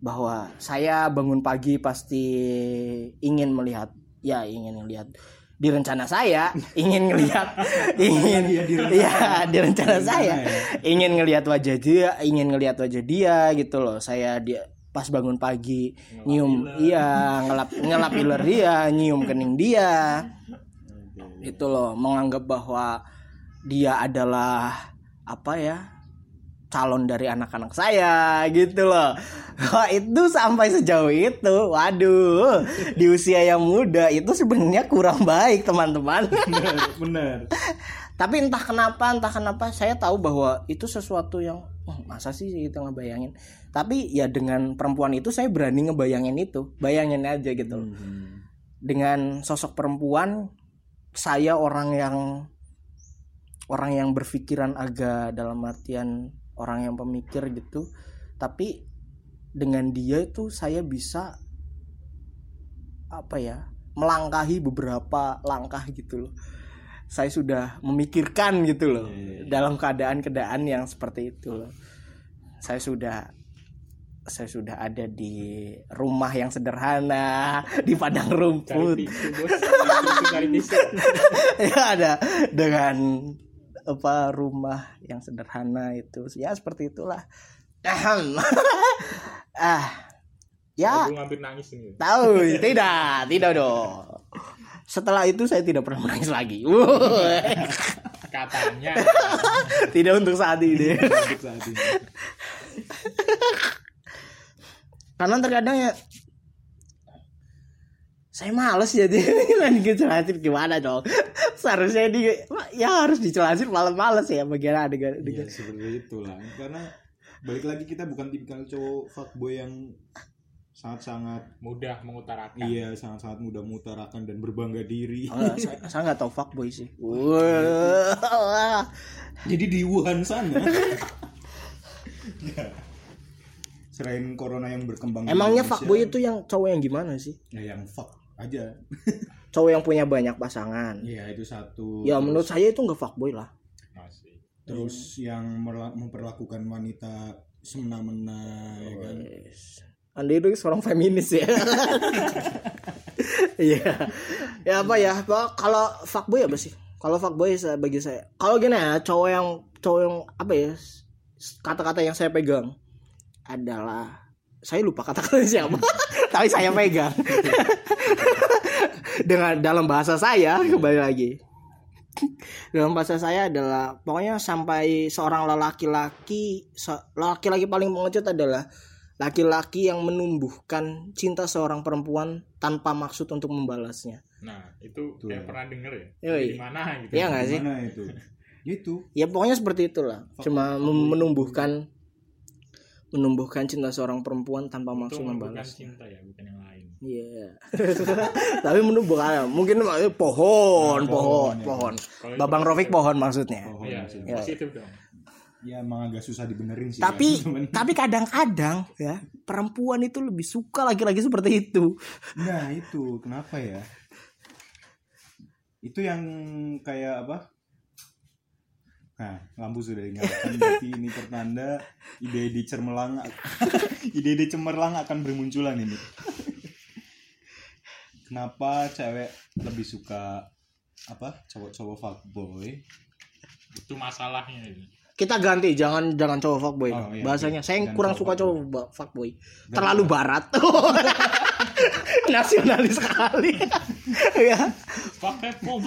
bahwa saya bangun pagi pasti ingin melihat ya ingin melihat di rencana saya ingin ngelihat ingin ya di rencana saya. ingin ngelihat wajah dia ingin ngelihat wajah dia gitu loh. Saya dia pas bangun pagi nyium iya ngelap ngelap iler dia nyium kening dia. Itu loh menganggap bahwa dia adalah apa ya calon dari anak-anak saya gitu loh. Wah, itu sampai sejauh itu waduh. Di usia yang muda itu sebenarnya kurang baik teman-teman. Bener. Tapi entah kenapa entah kenapa saya tahu bahwa itu sesuatu yang oh, masa sih kita ngebayangin? Tapi ya dengan perempuan itu saya berani ngebayangin itu. Bayangin aja gitu loh. Hmm. dengan sosok perempuan saya orang yang orang yang berpikiran agak dalam artian orang yang pemikir gitu. Tapi dengan dia itu saya bisa apa ya melangkahi beberapa langkah gitu loh. Saya sudah memikirkan gitu loh Iya, iya, iya. dalam keadaan-keadaan yang seperti itu loh. Saya sudah saya sudah ada di rumah yang sederhana di padang rumput. tisu tisu. Ya ada dengan apa rumah yang sederhana itu. Ya seperti itulah. Ah ya. Aku hampir nangis ini. Tahu tidak tidak dong. Setelah itu saya tidak pernah menangis lagi. Wuh. katanya. Tidak untuk saat ini. Untuk saat ini. karena terkadang ya saya males jadi lagi ngejelasin gimana dong? Seharusnya di ya harus dijelasin malam-males ya bagaimana dengan Iya seperti itulah. Karena balik lagi kita bukan tipikal cowok fuckboy yang sangat-sangat mudah mengutarakan. Iya sangat-sangat mudah mengutarakan dan berbangga diri. Oh, saya saya nggak tahu fuckboy sih. Wah. jadi di Wuhan sana. Selain corona yang berkembang Emangnya fuckboy itu yang cowok yang gimana sih? ya yang fuck aja Cowok yang punya banyak pasangan. iya itu satu Ya Terus- menurut saya itu nggak fuckboy lah. masih terus yang merla- memperlakukan wanita semena-mena ya kan Wes. Anda itu seorang feminis ya. Iya. ya apa ya? Kalau fuckboy apa sih? Kalau fuckboy saya- bagi saya, kalau gini ya, cowok yang cowok yang apa ya? Kata-kata yang saya pegang adalah saya lupa kata-kata siapa, tapi saya pegang. Dengan dalam bahasa saya kembali lagi. Dalam bahasa saya adalah pokoknya sampai seorang lelaki-laki laki-laki paling pengecut adalah laki-laki yang menumbuhkan cinta seorang perempuan tanpa maksud untuk membalasnya. nah itu Tuh. kayak pernah denger ya Yoi. di mana gitu Iya nggak sih? Itu itu Ya pokoknya seperti itulah. Cuma menumbuhkan menumbuhkan cinta seorang perempuan tanpa itu maksud membalas. cinta ya bukan yang lain Iya. Tapi menumbuhkan mungkin eh, pohon, Nah, pohon, pohon, ya. pohon. Babang Rofik pohon maksudnya. Oh, iya maksudnya. positif dong ya emang agak susah dibenerin sih Tapi ya, tapi kadang-kadang ya perempuan itu lebih suka laki-laki seperti itu. nah itu kenapa ya itu yang kayak apa nah lampu sudah dinyalakan berarti ini pertanda ide-ide cemerlang ide-ide cemerlang akan bermunculan ini kenapa cewek lebih suka apa cowok-cowok fuckboy itu masalahnya ini Kita ganti jangan jangan cowok fuckboy. Oh, iya, Bahasanya iya. saya Jangan kurang cowok suka fuckboy. cowok ba- fuckboy. Terlalu barat. Nasionalis sekali. ya.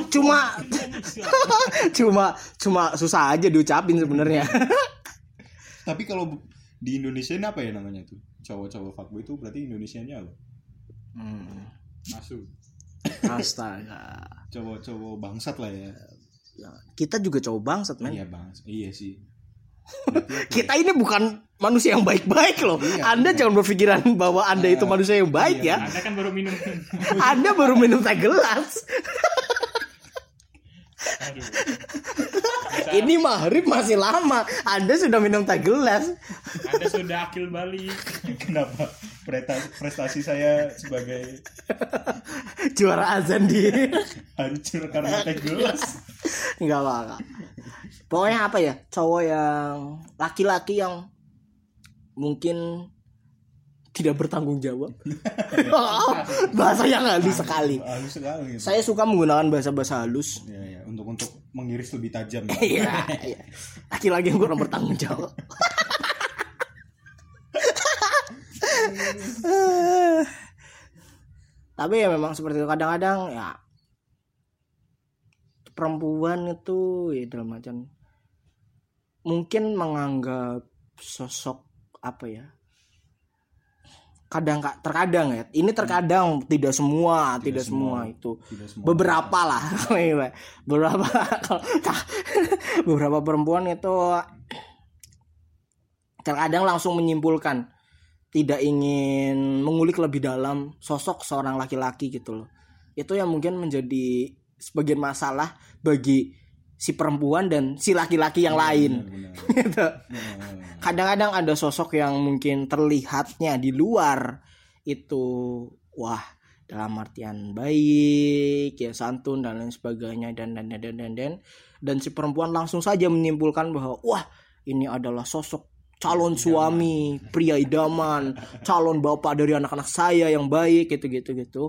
Cuma cuma cuma susah aja diucapin sebenarnya. tapi kalau di Indonesia ini apa ya namanya tuh cowok-cowok fuckboy itu berarti Indonesianya apa Hmm. masuk Astaga. cowok-cowok bangsat lah ya Ya, kita juga cowok bangsat, men. iya bang iya sih? Kita ini bukan manusia yang baik-baik loh. Iya, anda iya. jangan berpikiran bahwa Anda itu Ah, manusia yang baik iya. ya. anda kan baru minum Anda baru minum teh gelas. Ini maghrib masih lama. Anda sudah minum teh gelas. anda sudah akil balik kenapa prestasi, prestasi saya sebagai Juara azan di. hancur karena teh gelas Enggak apa Pokoknya apa ya? Cowok yang laki-laki yang mungkin tidak bertanggung jawab. bahasa yang halus sekali. halus sekali gitu. Saya suka menggunakan bahasa-bahasa halus. ya, ya, untuk untuk mengiris lebih tajam ya. Laki-laki yang kurang bertanggung jawab. Tapi ya memang seperti itu kadang-kadang ya perempuan itu ya dalam macam mungkin menganggap sosok apa ya kadang kak terkadang ya ini terkadang tidak semua tidak, semua. semua. itu Tidak semua. beberapa lah beberapa beberapa perempuan itu terkadang langsung menyimpulkan tidak ingin mengulik lebih dalam sosok seorang laki-laki gitu loh itu yang mungkin menjadi sebagian masalah bagi si perempuan dan si laki-laki yang lain. Benar, benar. gitu. Benar. kadang-kadang ada sosok yang mungkin terlihatnya di luar itu wah dalam artian baik ya santun dan lain sebagainya dan dan dan dan dan. Dan, dan si perempuan langsung saja menyimpulkan bahwa wah ini adalah sosok calon suami pria idaman calon bapak dari anak-anak saya yang baik gitu gitu gitu.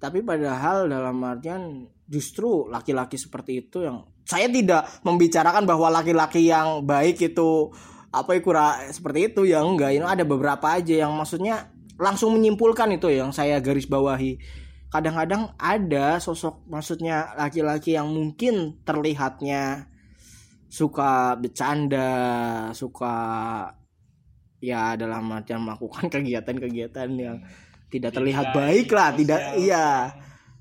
Tapi padahal dalam artian justru laki-laki seperti itu yang saya tidak membicarakan bahwa laki-laki yang baik itu apa ya kurang seperti itu ya enggak. Ini ada beberapa aja yang maksudnya langsung menyimpulkan itu yang saya garis bawahi. Kadang-kadang ada sosok maksudnya laki-laki yang mungkin terlihatnya suka bercanda suka ya dalam artian melakukan kegiatan-kegiatan yang tidak terlihat baik lah tidak iya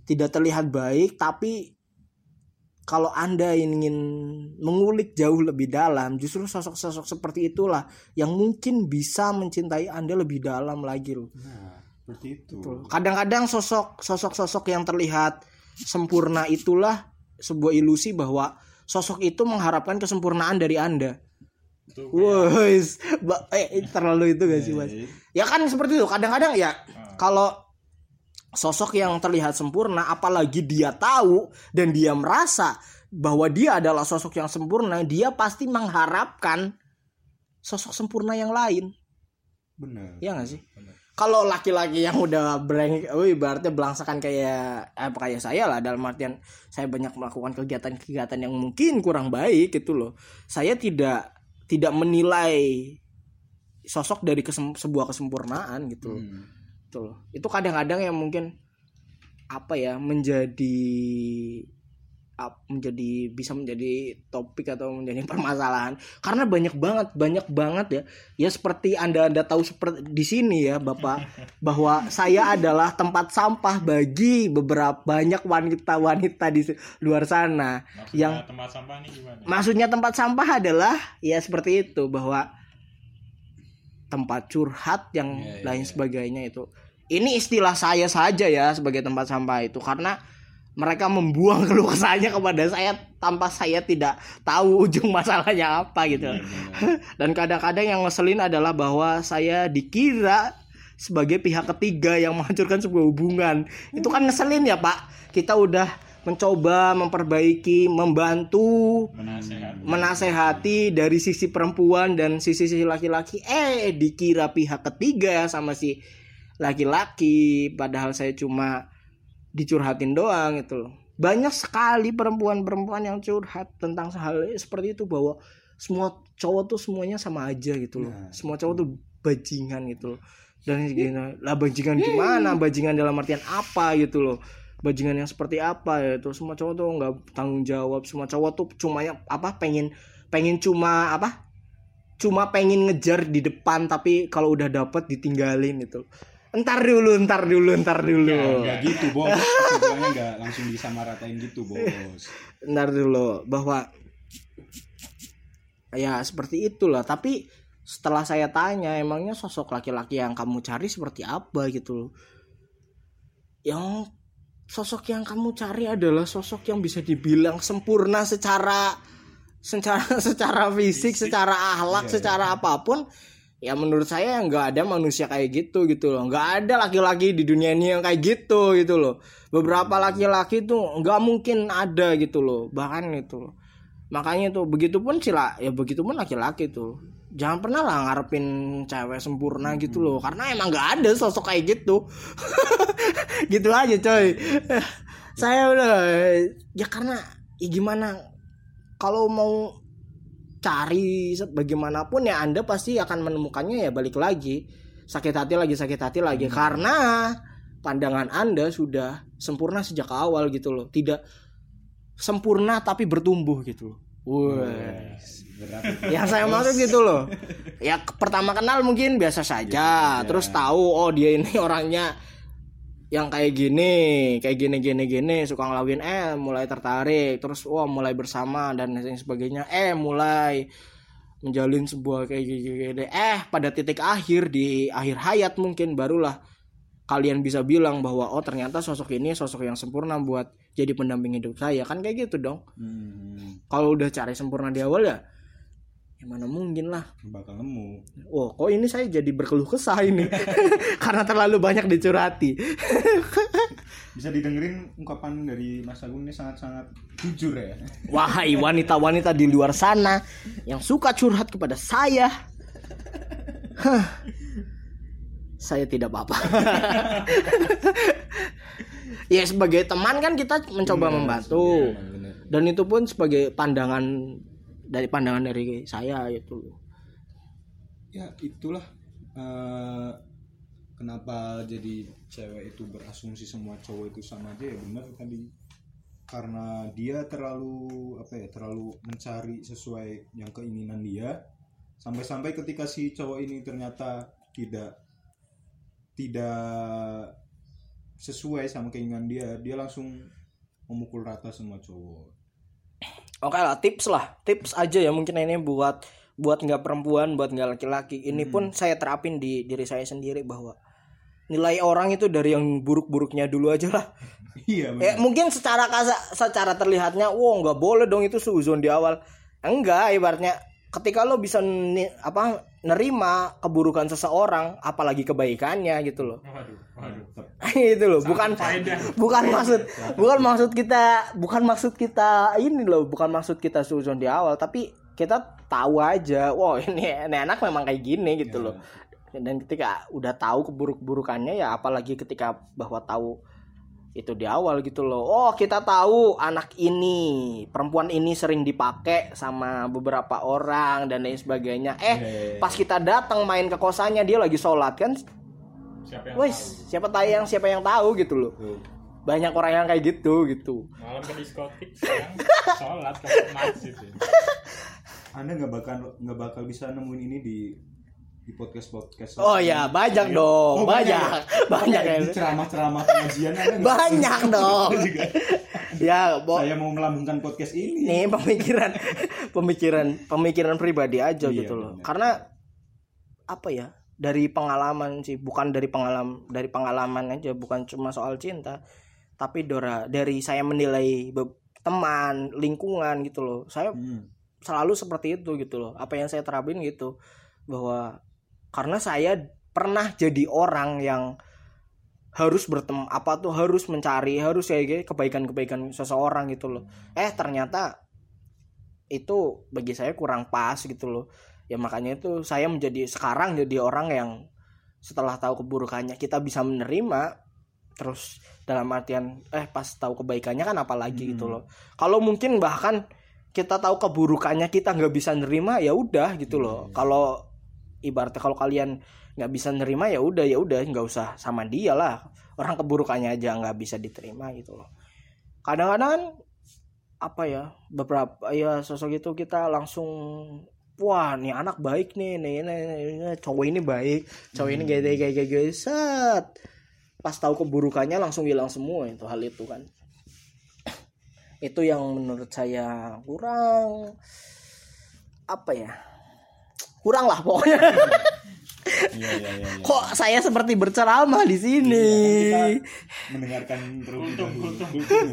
tidak terlihat baik tapi kalau anda ingin mengulik jauh lebih dalam justru sosok-sosok seperti itulah yang mungkin bisa mencintai anda lebih dalam lagi loh Nah, seperti itu. kadang-kadang sosok sosok-sosok yang terlihat sempurna itulah sebuah ilusi bahwa sosok itu mengharapkan kesempurnaan dari anda ba- eh terlalu itu gak sih mas? Eh, Ya kan seperti itu. Kadang-kadang ya ah, kalau sosok yang terlihat sempurna, apalagi dia tahu dan dia merasa bahwa dia adalah sosok yang sempurna, dia pasti mengharapkan sosok sempurna yang lain. benar. Ya gak sih? bener. Kalau laki-laki yang udah breng, oh ibaratnya belangsakan kayak eh, kayak saya lah dalam artian saya banyak melakukan kegiatan-kegiatan yang mungkin kurang baik gitu loh. Saya tidak tidak menilai sosok dari kesem- sebuah kesempurnaan gitu. Hmm. Gitu loh. Itu kadang-kadang yang mungkin apa ya menjadi menjadi bisa menjadi topik atau menjadi permasalahan. Karena banyak banget banyak banget ya. Ya seperti anda anda tahu seperti di sini ya bapak bahwa saya adalah tempat sampah bagi beberapa banyak wanita-wanita di se- luar sana. Maksudnya yang- tempat sampah ini gimana? Maksudnya tempat sampah adalah ya seperti itu bahwa tempat curhat yang Iya, iya, lain iya. sebagainya itu ini istilah saya saja ya sebagai tempat sampah itu karena mereka membuang keluh kesahnya kepada saya tanpa saya tidak tahu ujung masalahnya apa gitu Benar, benar. dan kadang-kadang yang ngeselin adalah bahwa saya dikira sebagai pihak ketiga yang menghancurkan sebuah hubungan itu kan ngeselin ya pak kita udah mencoba memperbaiki membantu menasehat menasehati dari sisi perempuan dan sisi sisi laki-laki. Eh dikira pihak ketiga sama si laki-laki padahal saya cuma dicurhatin doang itu loh. Banyak sekali perempuan-perempuan yang curhat tentang hal seperti itu bahwa semua cowok tuh semuanya sama aja gitu loh. Nah. semua cowok tuh bajingan gitu loh. Dan gini lah bajingan gimana? Bajingan dalam artian apa gitu loh bajingan yang seperti apa ya. Itu semua cowok tuh nggak tanggung jawab. Semua cowok tuh cuma ya- apa pengen pengen cuma apa cuma pengen ngejar di depan tapi kalau udah dapet ditinggalin itu entar dulu entar dulu entar dulu. Enggak gitu, Bos. Kesimpulannya enggak langsung disamaratain gitu, Bos. entar dulu bahwa ya seperti itulah. Tapi setelah saya tanya emangnya sosok laki-laki yang kamu cari seperti apa? gitu loh. Yang sosok yang kamu cari adalah sosok yang bisa dibilang sempurna secara secara secara fisik, secara akhlak, Iya, secara apa pun. Ya menurut saya nggak ada manusia kayak gitu gitu loh. Nggak ada laki-laki di dunia ini yang kayak gitu gitu loh. Beberapa laki-laki tuh nggak mungkin ada gitu loh. Bahkan itu loh. Makanya tuh begitupun sila ya begitupun laki-laki tuh jangan pernah lah ngarepin cewek sempurna gitu loh karena emang nggak ada sosok kayak gitu. Gitu aja coy. Saya udah ya karena ya gimana kalau mau cari bagaimanapun ya anda pasti akan menemukannya ya balik lagi. Sakit hati lagi sakit hati lagi. Karena pandangan anda sudah sempurna sejak awal gitu loh. Tidak sempurna tapi bertumbuh gitu loh. Wes. Berat. yang saya maksud gitu loh. Ya pertama kenal mungkin biasa saja. Saja. terus tahu oh dia ini orangnya yang kayak gini kayak gini gini gini suka ngelakuin eh mulai tertarik. Terus wah mulai bersama dan lain sebagainya. Eh mulai menjalin sebuah kayak gini, gini. eh pada titik akhir di akhir hayat mungkin barulah kalian bisa bilang bahwa oh ternyata sosok ini sosok yang sempurna buat jadi pendamping hidup saya. Kan kayak gitu dong. Hmm, kalau udah cari sempurna di awal ya ya mana mungkin lah. Bakal nemu. oh kok ini saya jadi berkeluh kesah ini? Karena terlalu banyak dicurhati Bisa didengerin ungkapan dari Mas Agung ini sangat-sangat jujur ya. wahai wanita-wanita di luar sana yang suka curhat kepada saya. Saya tidak apa-apa. Ya sebagai teman kan kita mencoba Bener, membantu. iya, bener. dan itu pun sebagai pandangan dari pandangan dari saya itu Ya itulah eh, kenapa jadi cewek itu berasumsi semua cowok itu sama aja ya benar tadi. Karena dia terlalu apa ya terlalu mencari sesuai yang keinginan dia. Sampai-sampai ketika si cowok ini ternyata tidak tidak sesuai sama keinginan dia dia langsung memukul rata semua cowok Oke lah tips lah. Tips aja ya mungkin ini buat buat nggak perempuan buat nggak laki-laki. Ini pun saya terapin di diri saya sendiri bahwa nilai orang itu dari yang buruk-buruknya dulu aja lah. Iya ya mungkin secara kasa, secara terlihatnya wow nggak boleh dong itu suzon di awal. Enggak ibaratnya ketika lo bisa ni- apa nerima keburukan seseorang apalagi kebaikannya gitu loh. Waduh, waduh. itu loh bukan bukan maksud bukan maksud kita bukan maksud kita ini loh bukan maksud kita suzon di awal tapi kita tahu aja wow ini, ini anak memang kayak gini gitu loh. Dan ketika udah tahu keburuk-burukannya ya apalagi ketika bahwa tahu itu di awal gitu loh oh kita tahu anak ini perempuan ini sering dipakai sama beberapa orang dan lain sebagainya eh pas kita datang main ke kosannya dia lagi sholat kan Siapa yang wes siapa tayang siapa yang tahu gitu loh Tuh. banyak orang yang kayak gitu gitu tahu? Malam ke diskotik sekarang sholat ke masjid ya. anda nggak bakal nggak bakal bisa nemuin ini di di podcast podcast oh ya banyak dong Oh, banyak. banyak ya? Di ceramah-ceramah pengajian Anda nggak- banyak dong. Ya bo saya mau melambungkan podcast ini. Nih pemikiran pemikiran pemikiran pribadi aja Iya, gitu loh. karena apa ya dari pengalaman sih bukan dari pengalaman dari pengalaman aja bukan cuma soal cinta tapi dora dari saya menilai teman lingkungan gitu loh. Saya Hmm. selalu seperti itu gitu loh apa yang saya terapin gitu. Bahwa karena saya pernah jadi orang yang harus bertem apa tuh harus mencari harus kayak kebaikan-kebaikan seseorang gitu loh eh ternyata itu bagi saya kurang pas gitu loh ya makanya itu saya menjadi sekarang jadi orang yang setelah tahu keburukannya kita bisa menerima terus dalam artian eh pas tahu kebaikannya kan apalagi gitu Hmm. loh kalau mungkin bahkan kita tahu keburukannya kita nggak bisa nerima ya udah gitu loh Iya. kalau ibaratnya kalau kalian nggak bisa nerima ya udah ya udah nggak usah sama dia lah. Orang keburukannya aja nggak bisa diterima gitu loh. Kadang-kadang kan, apa ya beberapa ya sosok itu kita langsung wah nih anak baik nih nih, nih, nih, nih, cowok ini baik cowok ini gaya gaya gaya gaya set. Pas tahu keburukannya langsung hilang semua itu hal itu kan. Itu yang menurut saya kurang apa ya kurang lah pokoknya. Iya iya iya iya. kok saya seperti berceramah di sini? Kita mendengarkan Kultum, kultum.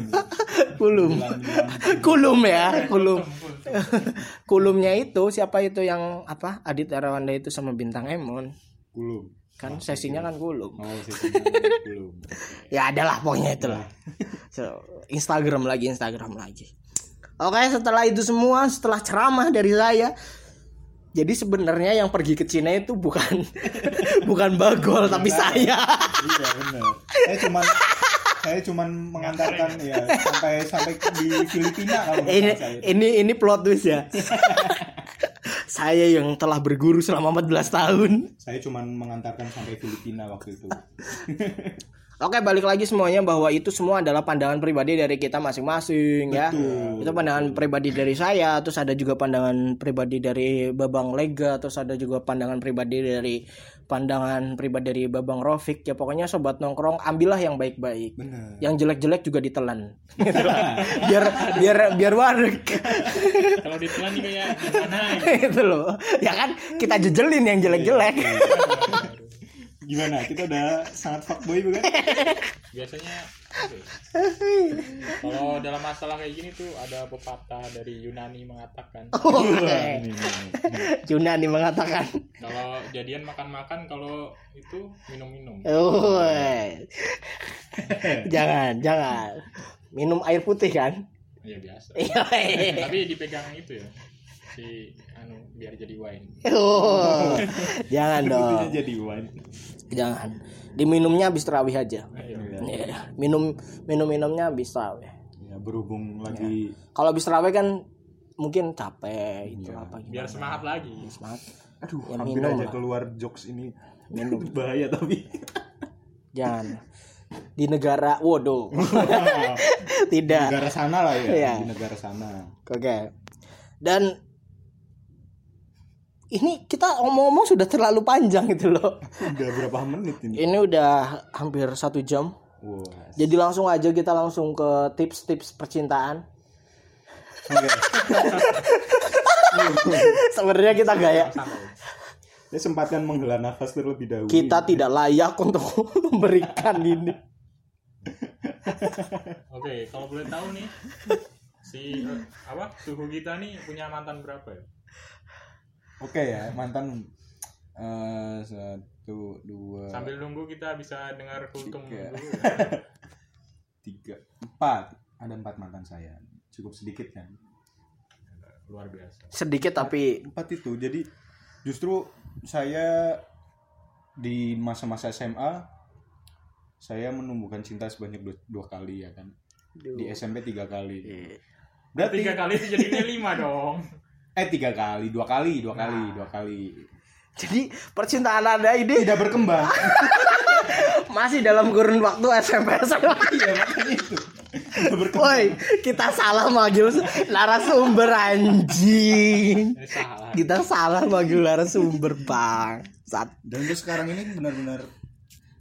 Kulum. Menjelang- kulum ya kulum. Kulumnya itu siapa itu yang apa Adit Arawanda itu sama bintang Emon? Kulum. Kan sesinya kan kulum. Oh sesinya kulum. Ya adalah pokoknya itulah so, Instagram lagi Instagram lagi. Oke setelah itu semua setelah ceramah dari saya jadi sebenarnya yang pergi ke Cina itu bukan bukan Bagol tapi saya. Iya benar. Saya cuman saya cuman mengantarkan ya sampai sampai di Filipina kalau ini saya. ini ini plot twist ya. Saya yang telah berguru selama 14 tahun. Saya cuman mengantarkan sampai Filipina waktu itu Oke balik lagi semuanya bahwa itu semua adalah pandangan pribadi dari kita masing-masing ya. Itu pandangan pribadi dari saya, terus ada juga pandangan pribadi dari Babang Lega, terus ada juga pandangan pribadi dari pandangan pribadi dari Babang Rofik. Ya pokoknya sobat nongkrong ambillah yang baik-baik. Yang jelek-jelek juga ditelan. Gitu loh. biar biar biar warek. Kalau ditelan nih kayak gimana itu loh. Ya kan kita jejelin yang jelek-jelek. Gimana kita udah sangat fuckboy bukan biasanya ya? kalau dalam masalah kayak gini tuh ada pepatah dari Yunani mengatakan ini, ini. Yunani mengatakan. kalau jadian makan-makan kalau itu minum-minum Oh, jangan, jangan. Minum air putih kan? ya biasa Iya. tapi dipegang itu ya si anu biar jadi wine Oh, jangan Putihnya dong. jadi wine Jangan. Diminumnya habis terawih aja. Ayo. Iya. Minum minum minumnya habis terawih. ya berhubung lagi Kalau habis terawih kan mungkin capek itu Iya. apa biar gimana. semangat lagi Semangat. aduh Ya, hampir minum aja lah. keluar jokes ini Minum. bahaya tapi Jangan. Di negara waduh. Tidak. negara sana lah ya Iya. di negara sana Oke. Dan ini kita omong-omong sudah terlalu panjang gitu loh. udah berapa menit ini Ini udah hampir satu jam. Wah. Jadi langsung aja kita langsung ke tips-tips percintaan. Oke. Sebenarnya kita gaya Ya sempatkan menghela nafas terlebih dahulu. kita tidak layak untuk memberikan ini. oke kalau boleh tahu nih si eh, apa suhu kita nih punya mantan berapa ya Oke ya, mantan eh, satu, dua, sambil nunggu kita bisa dengar kultum Tiga. dulu tiga, empat. Ada empat mantan saya. Cukup sedikit kan? luar biasa Sedikit tapi Empat itu. Jadi justru saya di masa-masa SMA saya menumbuhkan cinta sebanyak dua, dua kali ya kan. Di SMP tiga kali. Berarti tiga kali itu jadinya lima dong eh tiga kali, dua kali, dua kali, Nah. dua kali. jadi percintaan Anda ini Tidak berkembang. masih dalam kurun waktu SMP SMA. Iya makanya itu. Woi, kita salah manggil narasumber anjing. salah Kita salah manggil narasumber bang. Saat Dan untuk sekarang ini benar-benar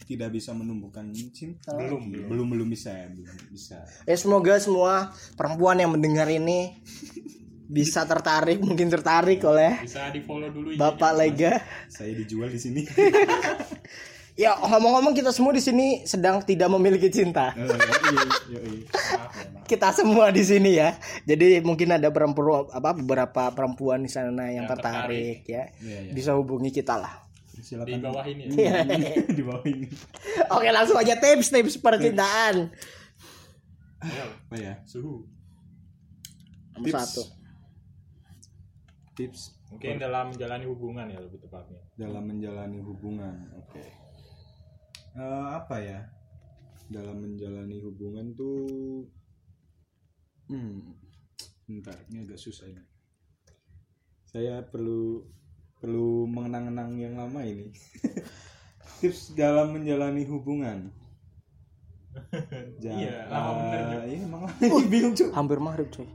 tidak bisa menumbuhkan cinta. Belum, lagi. belum. belum, belum bisa, belum bisa. Ya semoga semua perempuan yang mendengar ini bisa tertarik, mungkin tertarik oleh bisa di follow dulu. Bapak Lega. Saya dijual di sini. Ya ngomong-ngomong kita semua di sini sedang tidak memiliki cinta. Oh, yoi, yoi. Maaf ya. Kita semua di sini ya. Jadi mungkin ada perempuan apa beberapa perempuan di sana yang Yang tertarik, ya. Iya, iya. Bisa hubungi kita lah. di Silakan bawah ini ya. Iya. di bawah ini. Oke, langsung aja tips-tips percintaan. Ayo, Apa ya? suhu Nomor Tips. satu. Tips mungkin dalam menjalani hubungan ya lebih tepatnya dalam menjalani hubungan. Oke. Eh, apa ya? Dalam menjalani hubungan tuh hmm bentar, ini agak susah ini. Saya perlu perlu mengenang-enang yang lama ini. Tips dalam menjalani hubungan. Ja- Iya, lama bener, eh, Cuk. Iya, emang lama. bingung cuy. Hampir maghrib, coy.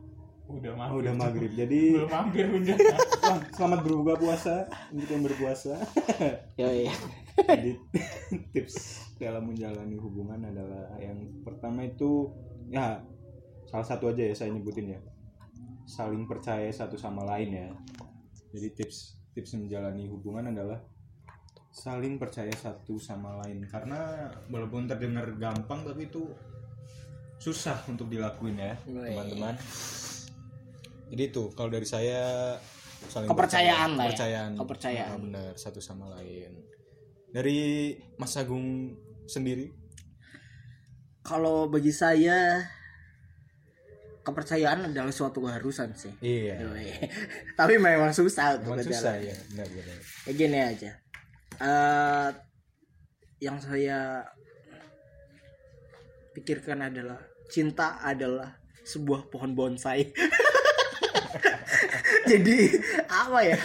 Udah Oh, maghrib udah maghrib. Jadi belum hampir udah wah, selamat berbuka puasa untuk yang berpuasa. Ya, ya. Jadi tips dalam menjalani hubungan adalah yang pertama itu ya salah satu aja ya saya nyebutin ya. Saling percaya satu sama lain ya. Jadi tips tips menjalani hubungan adalah saling percaya satu sama lain karena walaupun terdengar gampang tapi itu susah untuk dilakuin ya teman-teman. Jadi itu kalau dari saya saling Kepercayaan lah ya. kepercayaan, Kepercayaan. Ah, benar satu sama lain. Dari Mas Agung sendiri, Kalau bagi saya kepercayaan adalah suatu keharusan sih. iya. Tapi memang susah untuk memang berjalan. susah ya, benar benar. Ya gini aja. Eh yang saya pikirkan adalah cinta adalah sebuah pohon bonsai. Jadi apa ya?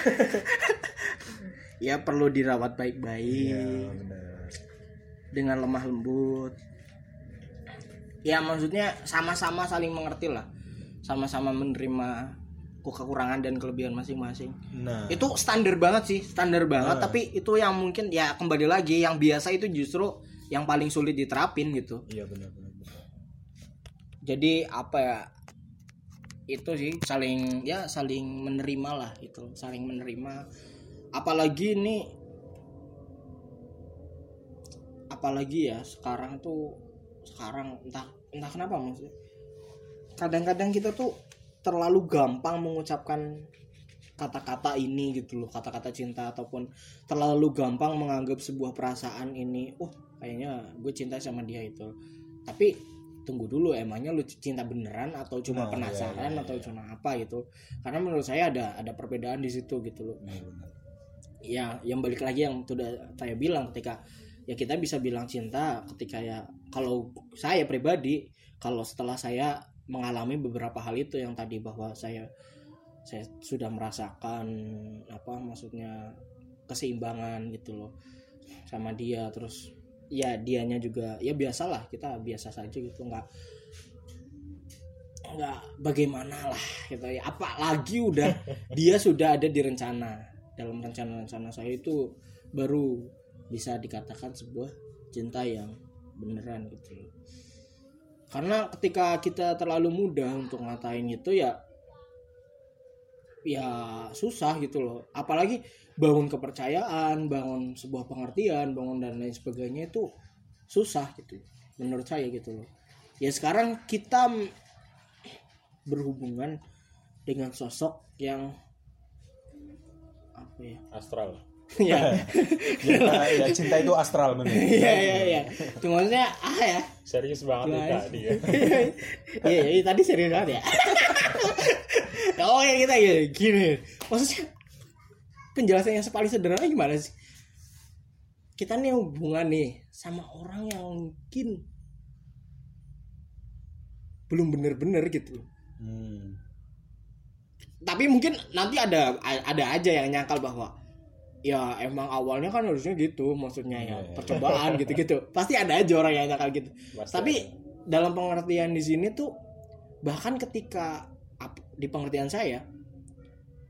ya perlu dirawat baik-baik benar. dengan lemah lembut. Ya maksudnya sama-sama saling mengerti lah. Sama-sama menerima kekurangan dan kelebihan masing-masing Nah, itu standar banget sih standar banget Ah. tapi itu yang mungkin ya kembali lagi yang biasa itu justru yang paling sulit diterapin gitu iya benar benar. benar. jadi apa ya itu sih saling ya saling menerima lah itu saling menerima. Apalagi ini apalagi ya sekarang tuh sekarang entah entah kenapa maksudnya kadang-kadang kita tuh terlalu gampang mengucapkan kata-kata ini gitu loh kata-kata cinta ataupun terlalu gampang menganggap sebuah perasaan ini oh kayaknya gue cinta sama dia itu tapi tunggu dulu emangnya lu cinta beneran atau cuma Nah, penasaran iya, iya, atau iya. cuma apa gitu karena menurut saya ada ada perbedaan di situ gitu loh benar. ya yang balik lagi yang sudah saya bilang ketika ya kita bisa bilang cinta ketika ya kalau saya pribadi kalau setelah saya mengalami beberapa hal itu yang tadi bahwa saya saya sudah merasakan apa maksudnya keseimbangan gitu loh sama dia terus ya dianya juga ya biasalah kita biasa saja gitu nggak nggak bagaimana lah gitu ya. Apalagi udah dia sudah ada di rencana dalam rencana-rencana saya itu baru bisa dikatakan sebuah cinta yang beneran gitu. Karena ketika kita terlalu mudah untuk ngatain itu ya ya susah gitu loh. Apalagi bangun kepercayaan bangun sebuah pengertian bangun dan lain sebagainya itu susah gitu menurut saya gitu loh. Ya sekarang kita berhubungan dengan sosok yang apa ya? Astral. Ya. Ya, ya, cinta itu astral benar. iya iya iya cuma maksudnya ah ya. Serius banget nih Guys. kak dia. Iya iya tadi serius banget ya. Oh ya kita ya gini. Maksudnya penjelasan yang paling sederhana gimana sih? Kita nih hubungan nih sama orang yang mungkin belum bener-bener gitu. Hmm. tapi mungkin nanti ada ada aja yang nyangkal bahwa ya emang awalnya kan harusnya gitu maksudnya ya Iya, percobaan gitu-gitu. Pasti ada aja orang yang nyangkal gitu. Pasti tapi ada. dalam pengertian di sini tuh bahkan ketika di pengertian saya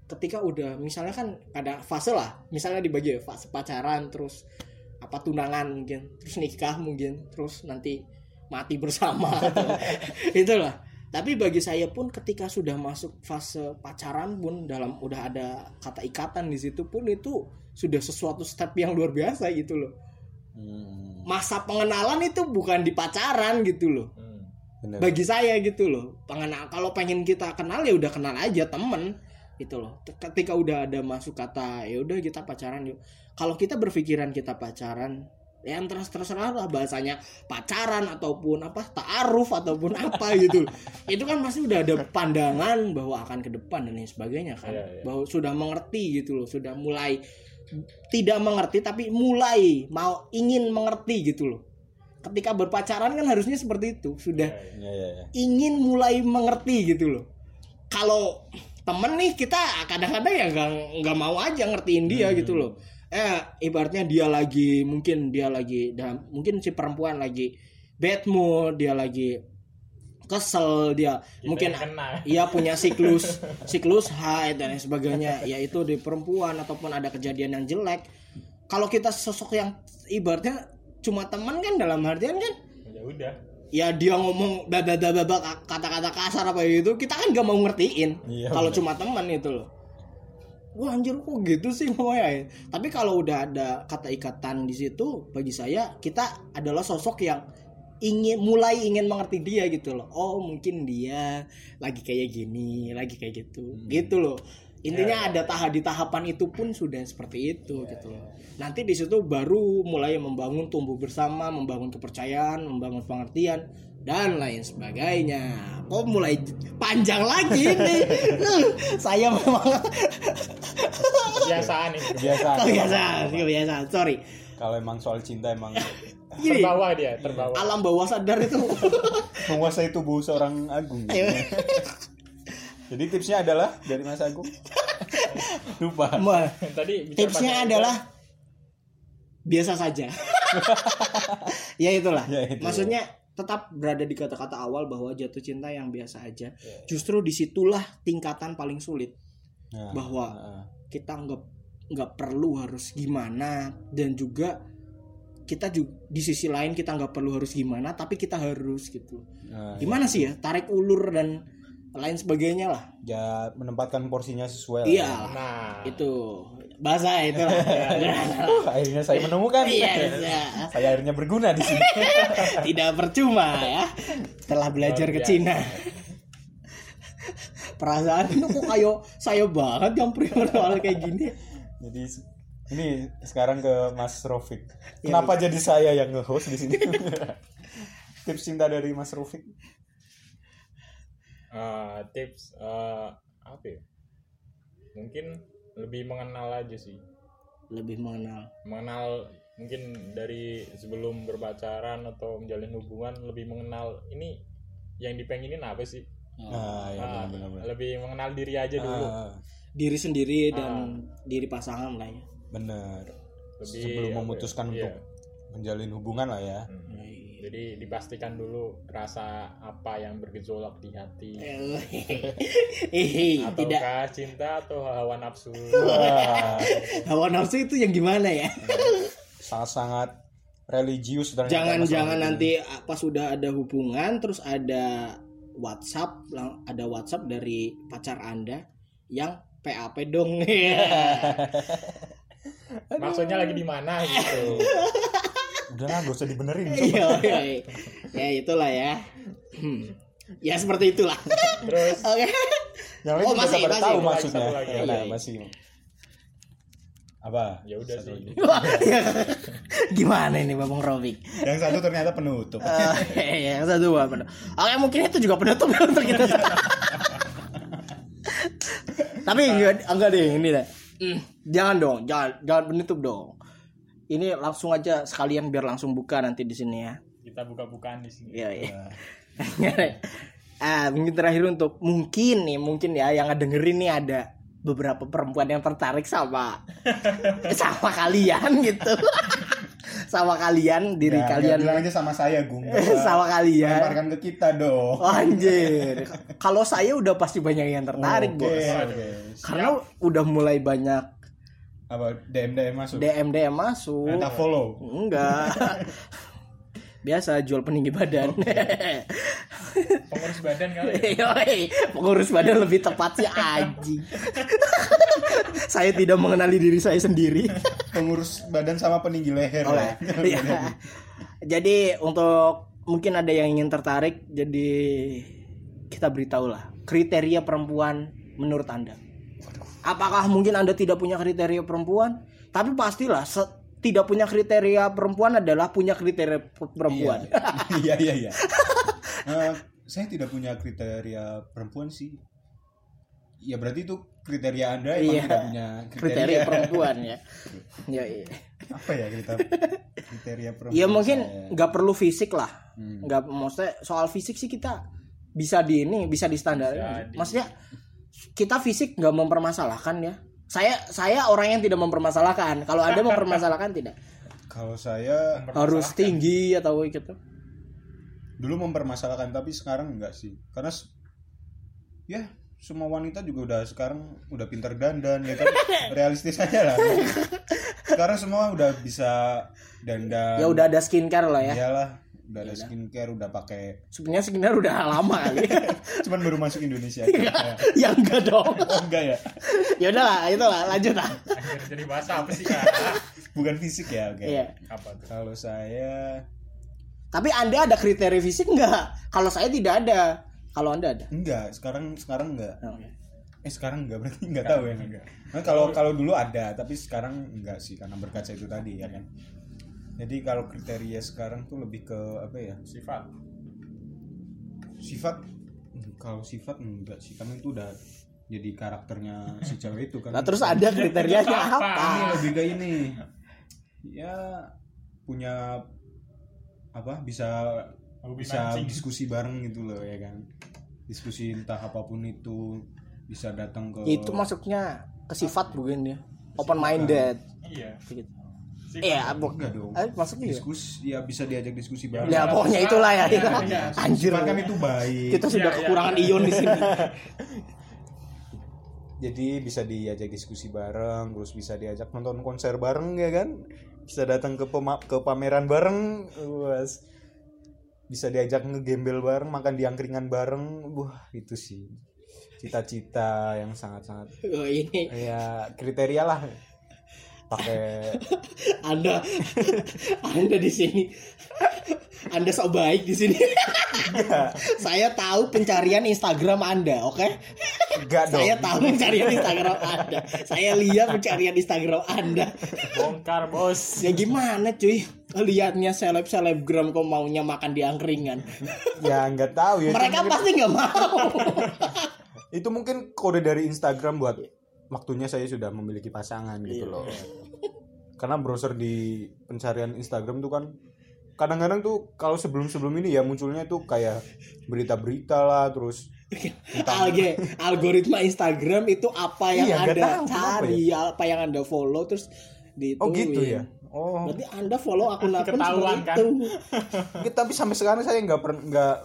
ketika udah misalnya kan ada fase lah misalnya dibagi ya, fase pacaran terus apa tunangan mungkin terus nikah mungkin terus nanti mati bersama atau- itulah tapi bagi saya pun ketika sudah masuk fase pacaran pun dalam udah ada kata ikatan di situ pun itu sudah sesuatu step yang luar biasa gitu loh Hmm. masa pengenalan itu bukan di pacaran gitu loh Hmm. Benar. bagi saya gitu loh pengenal kalau pengen kita kenal ya udah kenal aja temen gitu loh ketika udah ada masuk kata ya udah kita pacaran yuk kalau kita berpikiran kita pacaran ya terus terserah lah bahasanya pacaran ataupun apa taaruf ataupun apa gitu itu kan pasti udah ada pandangan bahwa akan ke depan dan lain sebagainya kan Iya, iya. bahwa sudah mengerti gitu loh sudah mulai tidak mengerti tapi mulai mau ingin mengerti gitu loh ketika berpacaran kan harusnya seperti itu sudah Iya, iya. Ya, ya, ya. ingin mulai mengerti gitu loh kalau temen nih kita kadang-kadang ya nggak nggak mau aja ngertiin dia Hmm. gitu loh. Eh ibaratnya dia lagi mungkin dia lagi dalam mungkin si perempuan lagi bad mood dia lagi kesel dia Kita mungkin ia punya siklus siklus haid dan lain sebagainya. Yaitu di perempuan ataupun ada kejadian yang jelek. Kalau kita sosok yang ibaratnya cuma teman kan dalam artian kan? Ya udah ya dia ngomong baba baba baba kata-kata kasar apa gitu kita kan gak mau ngertiin. Iya, kalau cuma teman itu loh. Wah anjir kok gitu sih ngomongnya tapi kalau udah ada kata ikatan di situ bagi saya kita adalah sosok yang ingin mulai ingin mengerti dia gitu loh. Oh mungkin dia lagi kayak gini lagi kayak gitu. Hmm. gitu loh Ya, intinya ada tahap di tahapan itu pun sudah seperti itu Ya, gitu. loh nanti di situ baru mulai membangun tumbuh bersama membangun kepercayaan membangun pengertian dan lain sebagainya. Kok mulai panjang lagi nih saya memang kebiasaan nih kebiasaan. Kebiasaan kebiasaan. Sorry. Kalau emang soal cinta emang Gini, terbawa dia terbawa. Alam bawah sadar itu. Menguasai tubuh seorang Agung. Ayo. Jadi tipsnya adalah dari Mas Agung. Lupa. Wah, tadi bicara tipsnya adalah biasa saja. Ya itulah. Ya, itu. maksudnya tetap berada di kata-kata awal bahwa jatuh cinta yang biasa aja. Justru di situlah tingkatan paling sulit. Nah, bahwa nah, kita nggak nggak perlu harus gimana dan juga kita juga di sisi lain kita nggak perlu harus gimana tapi kita harus gitu. Nah, gimana sih ya tarik ulur dan lain sebagainya lah. Ya menempatkan porsinya sesuai lah. iya nah. itu. Bahasa itu lah. Akhirnya saya menemukan. Iya iya. saya akhirnya berguna di sini. Tidak percuma ya. Telah belajar ke Luar biasa. Cina perasaan itu kok kayak saya banget yang perihal kayak gini. Jadi ini sekarang ke Mas Rofik kenapa jadi saya yang nge-host di sini? Tips cinta dari Mas Rofik Eh, tips eh, apa ya? Mungkin lebih mengenal aja sih. Lebih mengenal. Mengenal mungkin dari sebelum berpacaran atau menjalin hubungan lebih mengenal ini yang dipengenin apa sih? Nah ya Ah, benar-benar lebih mengenal diri aja dulu. Ah, diri sendiri dan diri pasangan lah ya. Benar. Lebih sebelum ya, memutuskan iya. untuk menjalin hubungan lah ya. Hmm. Jadi dipastikan dulu rasa apa yang bergejolak di hati. Eh tidak. ataukah cinta atau hawa nafsu? Hawa nafsu itu yang gimana ya? Sangat-sangat religius ternyata jangan jangan nanti pas sudah ada hubungan terus ada WhatsApp ada WhatsApp dari pacar anda yang PAP dong. Maksudnya lagi di mana gitu udah lah gak usah dibenerin Iya, iya, iya. ya itulah ya Hmm. ya seperti itulah terus oke yang lain Oh, masih, masih. tahu lagi, maksudnya lagi. Ya Iya, iya. masih apa ya udah Satu sih lagi. Wah, ya. gimana ini Babang Robik yang satu ternyata penutup Eh, yang satu Pak, penutup. Oke mungkin itu juga penutup ya untuk kita. Tapi enggak, enggak deh ini deh. Hmm, jangan dong, jangan jangan penutup dong. Ini langsung aja sekalian biar langsung buka nanti di sini ya. kita buka-bukaan di sini Iya iya. ah mungkin terakhir untuk mungkin nih mungkin ya yang dengerin nih ada beberapa perempuan yang tertarik sama sama kalian gitu sama kalian diri Ya, kalian bilang aja sama saya Gung sama kalian lemparkan ke kita dong Oh, Anjir. Kalau saya udah pasti banyak yang tertarik, Oke, Bos. oke. Karena udah mulai banyak apa DM DM masuk DM DM masuk. Minta follow Enggak. Biasa jual peninggi badan. pengurus badan kali Yoi, pengurus badan lebih tepat sih anjing. saya tidak mengenali diri saya sendiri. pengurus badan sama peninggi leher Oleh. ya. Iya. Jadi untuk mungkin ada yang ingin tertarik, jadi kita beritahu lah kriteria perempuan menurut anda. Apakah mungkin anda tidak punya kriteria perempuan? Tapi pastilah se- tidak punya kriteria perempuan adalah punya kriteria pe- perempuan. iya iya iya Eh, saya tidak punya kriteria perempuan sih ya berarti itu kriteria anda emang Iya. tidak punya kriteria kriteria, perempuan ya. Ya, iya. apa ya kriteria kriteria perempuan Ya mungkin nggak perlu fisik lah. Hmm. nggak maksudnya soal fisik sih kita bisa di ini bisa di standar Bisa di- maksudnya kita fisik nggak mempermasalahkan ya. Saya saya orang yang tidak mempermasalahkan. Kalau ada mempermasalahkan tidak. Kalau saya harus tinggi atau gitu. Dulu mempermasalahkan tapi sekarang enggak sih. Karena ya semua wanita juga udah sekarang udah pintar dandan ya kan? Realistis aja lah. Sekarang semua udah bisa dandan. Ya udah ada skincare lah ya. iyalah udah ada skincare udah pakai Sebenarnya skincare udah lama kali. cuman baru masuk Indonesia aja. Ya. ya enggak dong. oh enggak ya Ya udahlah, itu lah lanjut lah. Anjir, jadi bahasa apa sih kak bukan fisik ya oke Iya. apa tuh kalau saya Tapi Anda ada kriteria fisik enggak? Kalau saya tidak ada. Kalau Anda ada. enggak sekarang sekarang enggak Oke. eh sekarang enggak berarti enggak tahu ya enggak nah, kalau kalau dulu ada tapi sekarang enggak sih karena berkaca itu tadi ya kan jadi kalau kriteria sekarang tuh lebih ke apa ya sifat sifat kalau sifat enggak sih karena itu udah jadi karakternya si cewek itu kan Nah, terus ada kriterianya Apa? apa? ini lebih ke ini ya punya apa bisa hobi bisa mancing diskusi bareng gitu loh ya kan diskusi entah apa pun itu bisa datang ke Itu maksudnya ke sifat bukan ya? Open minded. iya Gitu. Iya, bu- enggak dong eh, maksudnya ya? diskusi ya bisa diajak diskusi bareng Ya pokoknya itulah ya. Iya, itu. iya. Anjir. Sifat kan itu baik Kita sudah Iya, iya. kekurangan ion di sini. jadi bisa diajak diskusi bareng terus bisa diajak nonton konser bareng ya kan bisa datang ke pema- ke pameran bareng was bisa diajak ngegembel bareng makan di angkringan bareng wah itu sih cita-cita yang sangat-sangat Oh, ini ya kriteria lah pakai Anda Anda di sini. Anda sok baik di sini. Saya tahu pencarian Instagram Anda, oke? enggak dong Saya tahu pencarian Instagram Anda. Saya lihat pencarian Instagram Anda. bongkar bos Ya gimana cuy? Lihatnya seleb selebgram kok maunya makan di angkringan. ya nggak tahu ya Mereka mungkin- pasti nggak mau. itu mungkin kode dari Instagram buat waktunya saya sudah memiliki pasangan gitu loh. Karena browser di pencarian Instagram tuh kan kadang-kadang tuh kalau sebelum-sebelum ini ya munculnya tuh kayak berita-berita lah terus Alge, algoritma Instagram itu apa yang Iya, Anda tahu cari, apa yang Anda follow terus di oh gitu ya? Oh. Berarti Anda follow akun-akun seperti kan? itu. Ya, tapi sampai sekarang saya nggak pernah nggak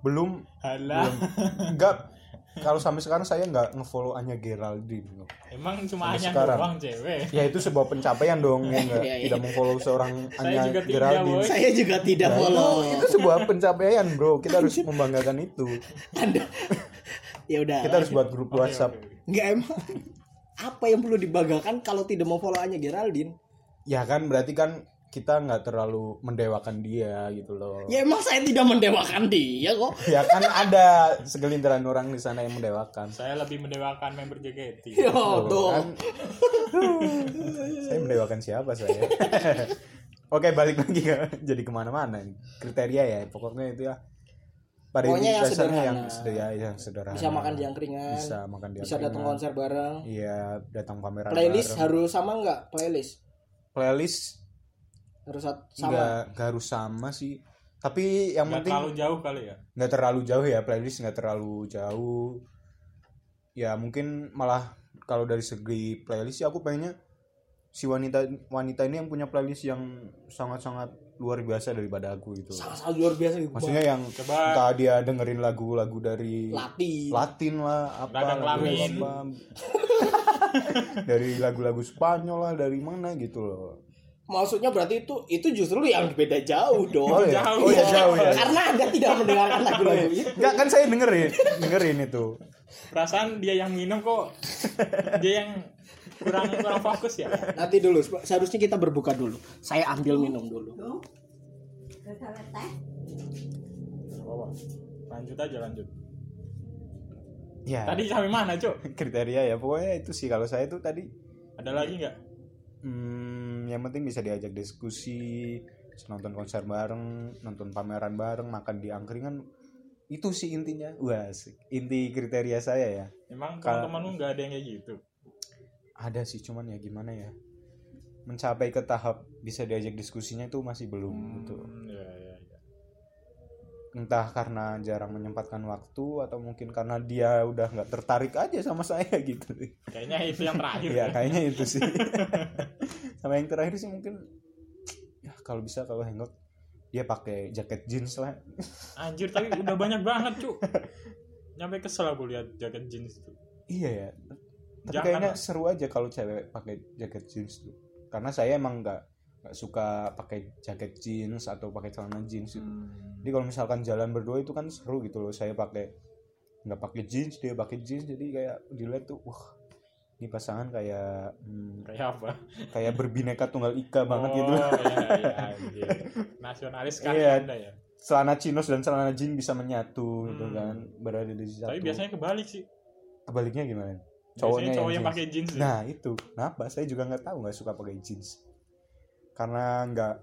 belum halah nggak kalau sampai sekarang saya nggak ngefollow Anya Geraldine loh. emang cuma Sampai hanya sekarang. doang cewek ya itu sebuah pencapaian dong ya nggak Iya, iya. tidak mengfollow seorang Saya Anya Geraldine. Saya juga tidak Nah, follow. itu, itu sebuah pencapaian bro kita harus membanggakan itu Anda ya udah. kita harus buat grup Oke, WhatsApp oke. Nggak emang apa yang perlu dibanggakan kalau tidak mau follow Anya Geraldine? ya kan berarti kan kita nggak terlalu mendewakan dia gitu loh Ya emang saya tidak mendewakan dia kok. ya kan ada segelintiran orang di sana yang mendewakan saya lebih mendewakan member JKT Yo, Tuh, tuh. kan. saya mendewakan siapa saya oke balik lagi ke jadi ke mana-mana nih kriteria ya pokoknya itu ya pada Pokoknya yang dasarnya yang sederhana. sederhana yang sederhana Bisa makan di angkringan, bisa makan di bisa datang angkringan. konser bareng. iya datang pameran Playlist bareng. harus sama nggak? Playlist playlist harus sama. nggak nggak harus sama sih tapi yang nggak penting terlalu jauh kali ya nggak terlalu jauh ya playlist nggak terlalu jauh ya mungkin malah kalau dari segi playlist sih aku pengennya si wanita wanita ini yang punya playlist yang sangat-sangat luar biasa daripada aku gitu Sangat-sangat luar biasa gitu. maksudnya yang Coba. entah dia dengerin lagu-lagu dari Latin. Latin lah apa lagu apa. dari lagu-lagu Spanyol lah dari mana gitu loh Maksudnya berarti itu itu justru yang beda jauh dong. oh ya jauh. oh ya jauh ya Karena Anda tidak mendengarkan lagu-lagu itu. Enggak kan saya dengerin dengerin itu. Perasaan dia yang minum kok dia yang kurang kurang fokus ya? Nanti dulu, seharusnya kita berbuka dulu. Saya ambil minum dulu. Oh, lanjut aja lanjut. Ya. Tadi sampai mana cok kriteria ya pokoknya itu sih. Kalau saya tuh tadi ada lagi nggak? Hmm, yang penting bisa diajak diskusi nonton konser bareng nonton pameran bareng makan di angkringan itu sih intinya. Wah inti kriteria saya ya. Emang Kalau- teman-temanmu nggak ada yang kayak gitu? Ada sih cuman ya gimana ya? Mencapai ke tahap bisa diajak diskusinya itu masih belum gitu Hmm, ya, ya, ya. Entah karena jarang menyempatkan waktu atau mungkin karena dia udah nggak tertarik aja sama saya gitu. Kayaknya itu yang terakhir ya ya. kayaknya itu sih. Sama yang terakhir sih mungkin ya kalau bisa kalau hangout dia pakai jaket jeans lah. Anjir tapi udah banyak banget cu. Nyampe kesel aku lihat jaket jeans itu. iya ya tapi Jangan kayaknya seru aja kalau cewek pakai jaket jeans tuh. Karena saya emang nggak nggak suka pakai jaket jeans atau pakai celana jeans gitu. Hmm. jadi kalau misalkan jalan berdua itu kan seru gitu loh saya pakai nggak pakai jeans dia pakai jeans jadi kayak dilihat tuh wah ini pasangan kayak hmm, Kayak apa? kayak berbineka tunggal ika banget oh, gitu Iya, iya, anjir. Nasionalis sekali Iya. Anda ya. celana chinos dan celana jeans bisa menyatu gitu Hmm. kan berada di satu Tapi biasanya kebalik sih. kebaliknya gimana Biasanya Cowoknya cowok yang yang jeans. pakai jeans. ya. nah itu kenapa saya juga nggak tahu nggak suka pakai jeans karena nggak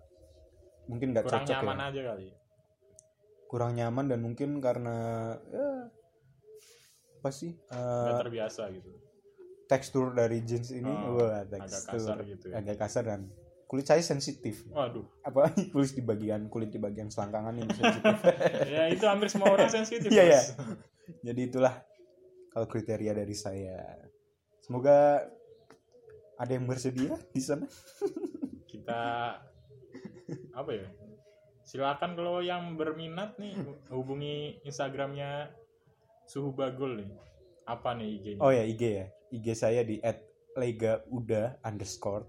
mungkin nggak kurang cocok nyaman ya aja kali. kurang nyaman dan mungkin karena ya, apa sih Nggak eh, terbiasa gitu. tekstur dari jeans ini Oh, wah agak tekstur kasar gitu ya. agak kasar dan kulit saya sensitif Waduh. apalagi kulit di bagian kulit di bagian selangkangan ini sensitif ya itu hampir semua orang sensitif. Iya. Bos. jadi itulah kalau kriteria dari saya semoga ada yang bersedia di sana Kita apa ya? Silakan kalau yang berminat nih hubungi Instagramnya Suhu Bagul nih. Apa nih IG-nya? oh ya IG ya IG saya di @legauda underscore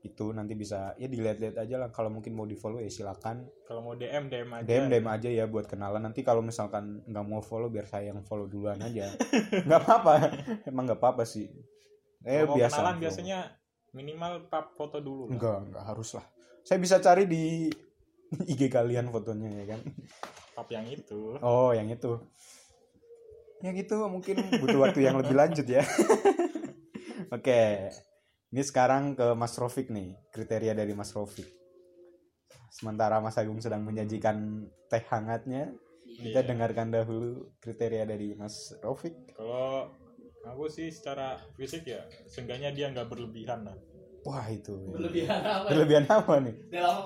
itu nanti bisa ya dilihat-lihat aja lah kalau mungkin mau di follow ya silakan Kalau mau DM DM aja. DM DM aja ya buat kenalan nanti kalau misalkan nggak mau follow biar saya yang follow duluan aja nggak apa-apa emang nggak apa-apa sih eh Kalau biasa kenalan bro. biasanya minimal pap foto dulu. lah. enggak enggak harus lah saya bisa cari di IG kalian fotonya ya kan Pap yang itu. oh yang itu ya gitu mungkin butuh waktu yang lebih lanjut ya oke ini sekarang ke Mas Rofik nih kriteria dari Mas Rofik sementara Mas Agung sedang menyajikan teh hangatnya kita Iya. dengarkan dahulu kriteria dari Mas Rofik Kalau aku sih secara fisik ya, seenggaknya dia nggak berlebihan lah. wah itu ya. Berlebihan apa? berlebihan apa nih Dalam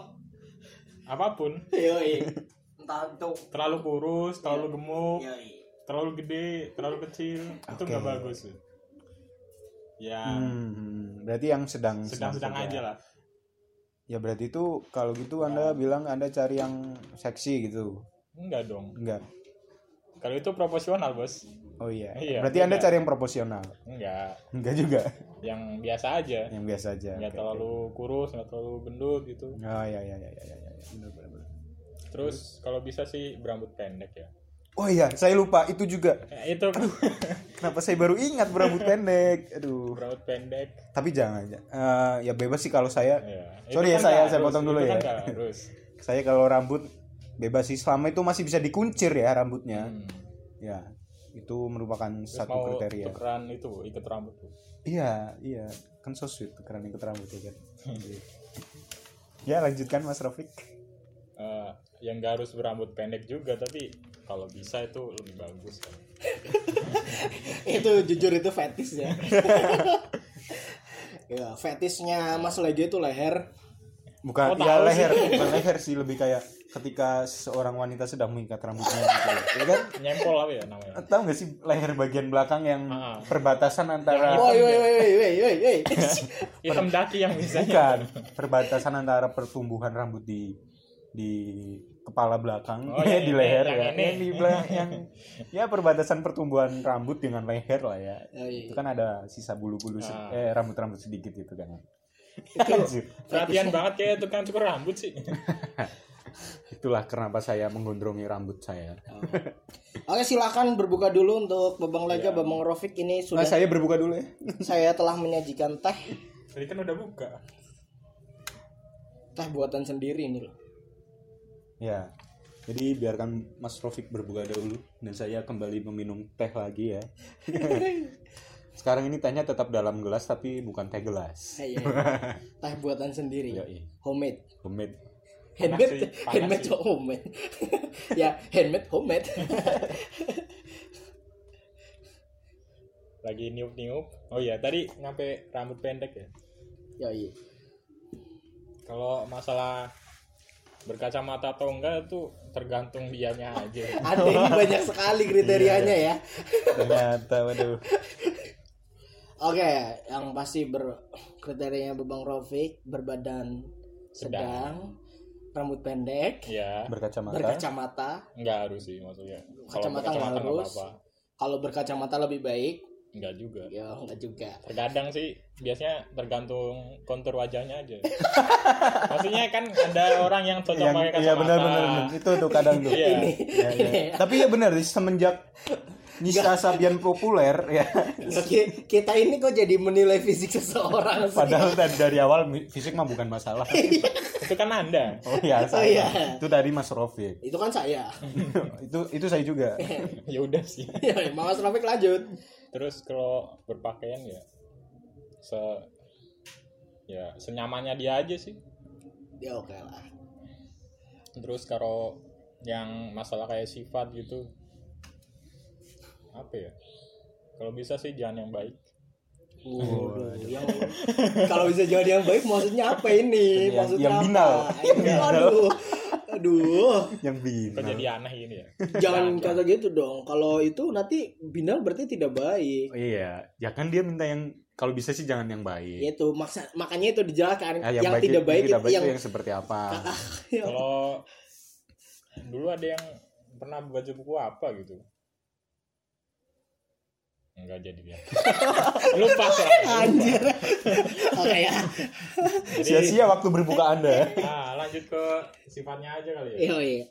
Apa pun, yoi. Entah itu terlalu kurus, terlalu gemuk, yoi. terlalu gede, terlalu kecil, itu Oke. nggak bagus. Ya, Hmm, berarti yang sedang sedang-sedang saja. aja lah. ya berarti itu kalau gitu anda bilang anda cari yang seksi gitu Enggak dong. enggak Kalau itu proporsional, Bos. oh iya, Iya, berarti anda cari yang proporsional Enggak, enggak juga yang biasa aja. yang biasa aja Nggak Oke, terlalu kurus, nggak terlalu gendut gitu. oh iya iya iya iya iya iya. benar benar benar. Terus kalau bisa sih berambut pendek ya. oh iya saya lupa itu juga Ya, itu kenapa saya baru ingat berambut pendek aduh berambut pendek. tapi jangan Eh, ya bebas sih kalau saya Ya. Sorry ya, kan saya- saya harus, potong dulu itu ya. kan harus. saya kalau rambut bebas sih selama itu masih bisa dikuncir ya rambutnya Hmm. ya itu merupakan Terus satu mau kriteria tukeran itu ikat rambut tuh. Iya, iya. Kan so sweet tukeran ikut rambut ya kan. ya, lanjutkan Mas Rofik. Eh, yang gak harus berambut pendek juga tapi kalau bisa itu lebih bagus kan. itu jujur itu fetis ya. ya, fetisnya Mas Lege itu leher. Bukan, Oh, ya tahu leher, bukan leher sih lebih kayak ketika seorang wanita sedang mengikat rambutnya gitu. Ya kan? Nyempol apa ya namanya? Tahu nggak sih leher bagian belakang yang Ah. perbatasan antara Woi woi woi woi woi woi. woi. Hitam daki yang bisa bukan perbatasan antara pertumbuhan rambut di di kepala belakang Oh, ya di ini, leher ya ini. yang di belakang yang ya perbatasan pertumbuhan rambut dengan leher lah ya Ya, iya. itu kan ada sisa bulu-bulu se- Ah. eh rambut-rambut sedikit itu kan Itu Anjir. perhatian banget kayak tukang cukur rambut sih. itulah kenapa saya menggondrongi rambut saya Oke silakan berbuka dulu untuk Babang Lega, Iya. Babang Rofik ini nah, sudah saya berbuka dulu ya saya telah menyajikan teh Tadi kan udah buka. teh buatan sendiri ini loh. ya jadi biarkan Mas Rofik berbuka dulu dan saya kembali meminum teh lagi ya sekarang ini tehnya tetap dalam gelas tapi bukan teh gelas Iya. teh buatan sendiri. iya Homemade. homemade Handmade, panas handmade sih. homemade. ya, handmade homemade. Lagi niup-niup. Oh iya, tadi nyampe rambut pendek ya. ya iya. Kalau masalah berkacamata atau enggak itu tergantung dianya aja. Ada ini banyak sekali kriterianya ya. ternyata waduh Oke, yang pasti ber kriterianya Babang Rofik berbadan sedang, Sedang. rambut pendek, ya berkacamata berkacamata. nggak harus sih maksudnya Kacamata nggak berkacamata nggak harus. Kalau berkacamata lebih baik, nggak juga ya enggak juga. terkadang sih biasanya tergantung kontur wajahnya aja maksudnya kan ada orang yang cocok yang pakai kacamata iya benar benar itu tuh kadang tuh Iya. Ini, Ya, ya. tapi ya benar semenjak Nisa Sabian populer ya Ki- kita ini kok jadi menilai fisik seseorang sih? padahal dari, dari awal fisik mah bukan masalah itu kan anda oh iya Oh salah. iya. itu tadi Mas Rofik Itu kan saya. itu itu saya juga ya udah sih Ya, Mas Rafiq lanjut. terus kalau berpakaian ya se ya senyamannya dia aja sih Ya oke lah. terus kalau yang masalah kayak sifat gitu apa ya kalau bisa sih jangan yang baik Waduh, yang kalau bisa jadi yang baik maksudnya apa ini? Yang- Maksudnya yang apa? binal. Yang- Aduh. Aduh. yang kok bina jadi aneh gini ya Jangan Jangan. kata gitu dong. Kalau itu nanti binal berarti tidak baik. Oh, iya ya kan dia minta yang kalau bisa sih jangan yang baik Itu maksa, makanya itu dijelaskan Ah, yang, tidak baik, tidak itu yang, itu yang seperti apa yang kalau dulu ada yang pernah baca buku apa gitu enggak jadi dia. Lupa soalnya. Anjir. Oke ya. Jadi, sia-sia waktu berbuka anda nah lanjut ke sifatnya aja kali ya. Iya, iya.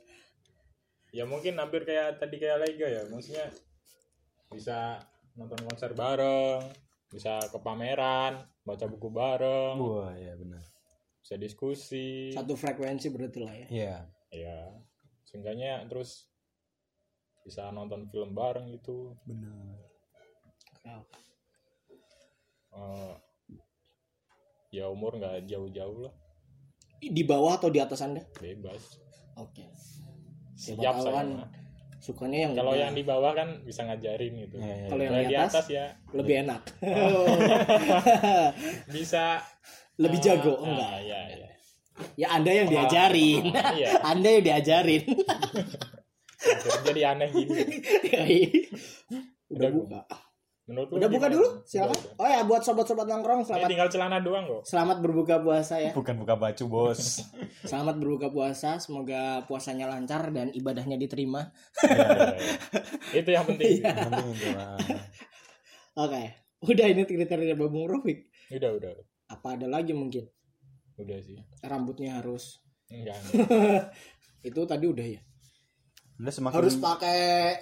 ya mungkin hampir kayak tadi kayak Lega ya. Maksudnya bisa nonton konser bareng bisa ke pameran baca buku bareng. Wah ya benar. Bisa diskusi. Satu frekuensi berarti lah ya. iya. Ya seenggaknya terus bisa nonton film bareng gitu. Benar Eh, ya umur nggak jauh-jauh lah Di bawah atau di atas Anda? bebas Oke. Siapa siap saya kan sukanya yang kalau yang di bawah kan bisa ngajarin gitu Iya, iya, Kalau yang di atas? atas ya lebih enak. bisa lebih jago ah, enggak? ya ya Ya Anda yang diajarin. iya Anda yang diajarin. jadi aneh gini udah Udah, buka. Menurut Udah buka dulu? Silakan. Oh ya buat sobat-sobat nongkrong Ini selamat tinggal celana doang kok selamat berbuka puasa ya. bukan buka baju bos Selamat berbuka puasa, semoga puasanya lancar dan ibadahnya diterima. Iya, iya, iya. itu yang penting penting itu ah. Oke. Udah ini kriteria Babung Rofik. udah udah Apa ada lagi mungkin? udah sih Rambutnya harus enggak, enggak. itu tadi udah ya. Anda semakin Harus pakai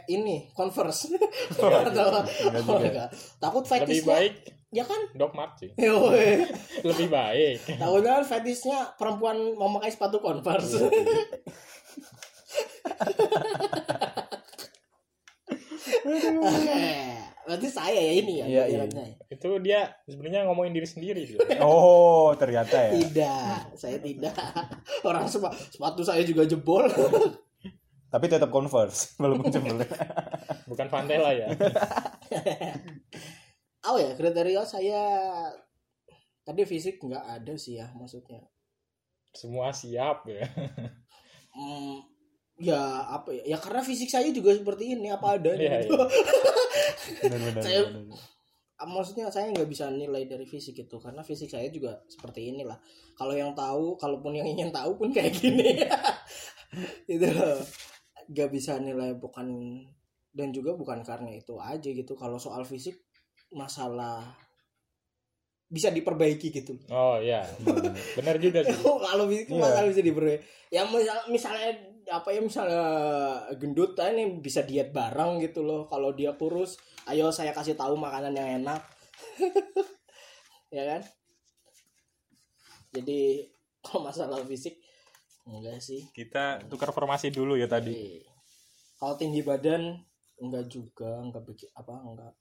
ini Converse. Enggak Atau- Enggak Oh, juga. enggak. Takut lebih fetishnya. baik Ya kan? Doc Mart sih lebih baik Takutnya kan fetishnya perempuan mau pakai sepatu Converse. Oke. Berarti saya ya ini ya. Iya, iya. ya? itu dia sebenarnya ngomongin diri sendiri dia. oh ternyata ya Tidak, saya tidak. Orang sepa- sepatu saya juga jebol. Tapi tetap converse belum jebol bukan Vantela ya Oh ya, kriteria saya tadi fisik nggak ada sih ya maksudnya. semua siap ya Hmm, ya apa ya? Ya karena fisik saya juga seperti ini apa adanya. Iya, gitu. benar-benar Saya- maksudnya saya nggak bisa nilai dari fisik itu karena fisik saya juga seperti inilah kalau yang tahu kalaupun yang ingin tahu pun kayak gini itu nggak bisa nilai bukan dan juga bukan karena itu aja gitu. Kalau soal fisik masalah bisa diperbaiki gitu. Oh ya benar juga sih. Kalau fisik Iya. masalah bisa diperbaiki. Yang misal, misalnya apa ya misalnya gendut ah, ini bisa diet bareng gitu loh. Kalau dia kurus ayo saya kasih tahu makanan yang enak. Ya kan? Jadi kalau masalah fisik enggak sih. Kita tukar formasi dulu ya tadi. Tapi kalau tinggi badan enggak juga enggak bikin apa enggak.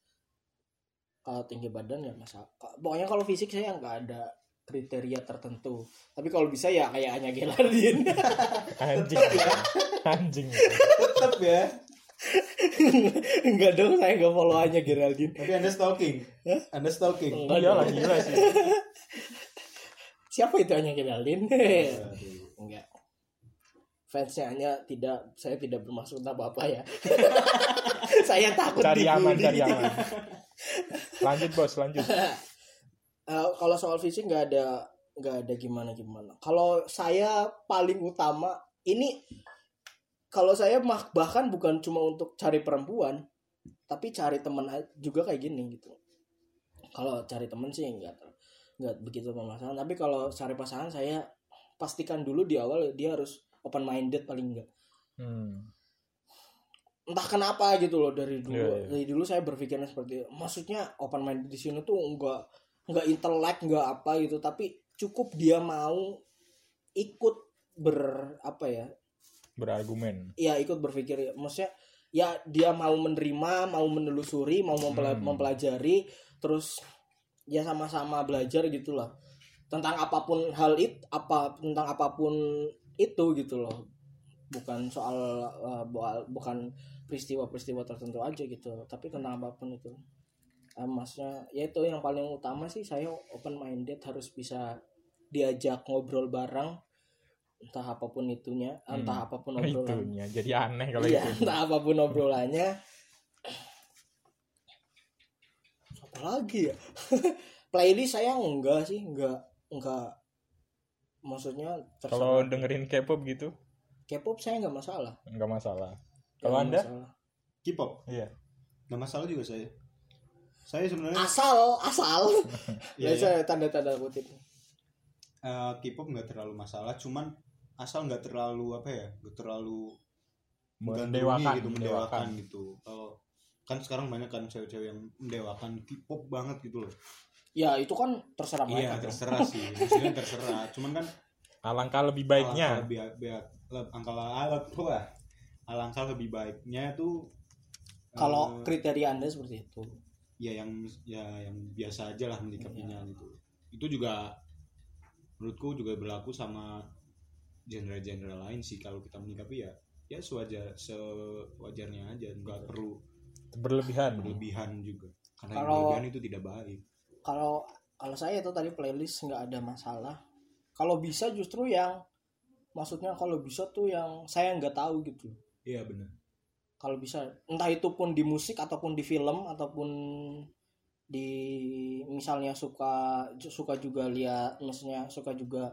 Kalau tinggi badan ya masalah. Pokoknya kalau fisik saya enggak ada kriteria tertentu. Tapi kalau bisa ya kayak Anya Gelardin anjing. Anjing. Tetap ya. Enggak dong saya enggak follow Anya Geraldine tapi anda stalking. Anda stalking. Enggak iya lah gila sih. Siapa itu Anya Geraldine enggak fansnya hanya tidak saya tidak bermaksud apa apa ya. Saya takut cari aman dibully. cari aman. Lanjut bos lanjut. Eh, kalau soal fisik nggak ada nggak ada gimana gimana kalau saya paling utama ini kalau saya mah bahkan bukan cuma untuk cari perempuan tapi cari teman juga kayak gini gitu. Kalau cari teman sih nggak nggak begitu bermasalah. Tapi kalau cari pasangan saya pastikan dulu di awal dia harus open minded paling enggak Hmm. entah kenapa gitu loh dari dulu Iya, iya. dari dulu saya berpikirnya seperti maksudnya open minded di sini tuh enggak enggak intelek enggak apa gitu tapi cukup dia mau ikut ber apa ya Berargumen. ya ikut berpikir ya maksudnya ya dia mau menerima mau menelusuri mau mempela- Hmm. mempelajari terus ya sama-sama belajar gitulah tentang apa pun hal itu apa tentang apa pun itu gitu loh bukan soal uh, bu- bukan peristiwa-peristiwa tertentu aja gitu tapi tentang apa pun itu Eh, maksudnya ya itu yang paling utama sih saya open minded harus bisa diajak ngobrol bareng entah apa pun itunya entah Hmm. apa pun obrolan Itunya. Jadi aneh kalau iya itu. entah apa pun obrolannya apa lagi ya playlist saya enggak sih enggak enggak maksudnya Kalau dengerin K-pop gitu K-pop saya enggak masalah nggak masalah. Nggak Kalau Anda? masalah. K-pop Iya. nggak masalah juga saya saya sebenarnya asal asal Iya, ya, saya tanda-tanda kutip eh, K-pop nggak terlalu masalah cuman asal nggak terlalu apa ya nggak terlalu Mendewakan, gitu mendewakan. mendewakan gitu kalau kan sekarang banyak kan cewek-cewek yang mendewakan K-pop banget gitu loh ya itu kan terserah iya mereka dong. terserah sih. Maksudnya terserah. Cuman kan Alangkah lebih alangkah baiknya. lebih baik angkala alat wah alangkah lebih baiknya tuh kalau eh, kriteria anda seperti itu. Ya yang ya yang biasa aja lah menyikapinya Iya. gitu. Itu juga menurutku juga berlaku sama genre-genre lain sih. Kalau kita menyikapi ya ya sewajar sewajarnya aja. Nggak perlu Berlebihan. berlebihan juga. Karena yang Kalau- berlebihan itu tidak baik kalau kalau saya itu tadi playlist nggak ada masalah. Kalau bisa justru yang maksudnya kalau bisa tuh yang saya nggak tahu gitu. Iya benar. Kalau bisa entah itu pun di musik ataupun di film ataupun di misalnya suka suka juga lihat maksudnya suka juga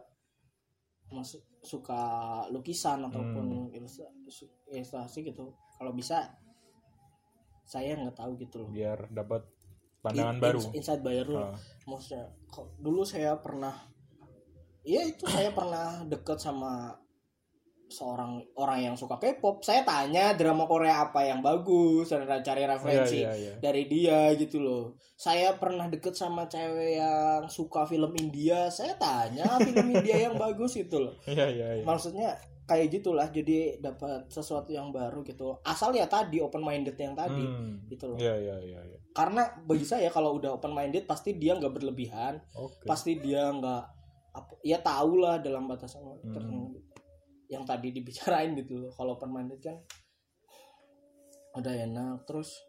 suka lukisan ataupun ilustra- ilustrasi gitu. Kalau bisa saya nggak tahu gitu loh. Biar dapat pandangan In- baru. ins- insight baru Ah. maksudnya kok- dulu saya pernah Iya itu saya pernah deket sama seorang orang yang suka K-pop. Saya tanya drama Korea apa yang bagus, dan cari referensi Iya, iya, iya. dari dia gitu loh. Saya pernah deket sama cewek yang suka film India. Saya tanya film India yang bagus itu loh. Iya, iya, iya. Maksudnya kayak gitulah. Jadi dapat sesuatu yang baru gitu. Asal ya tadi open minded yang tadi Hmm. gitu loh. Iya, iya, iya, iya. Karena bagi saya kalau udah open minded pasti dia nggak berlebihan Oke. pasti dia nggak apa ya tahu lah dalam batasan Hmm. tertentu yang tadi dibicarain gitu loh kalau open minded kan udah enak terus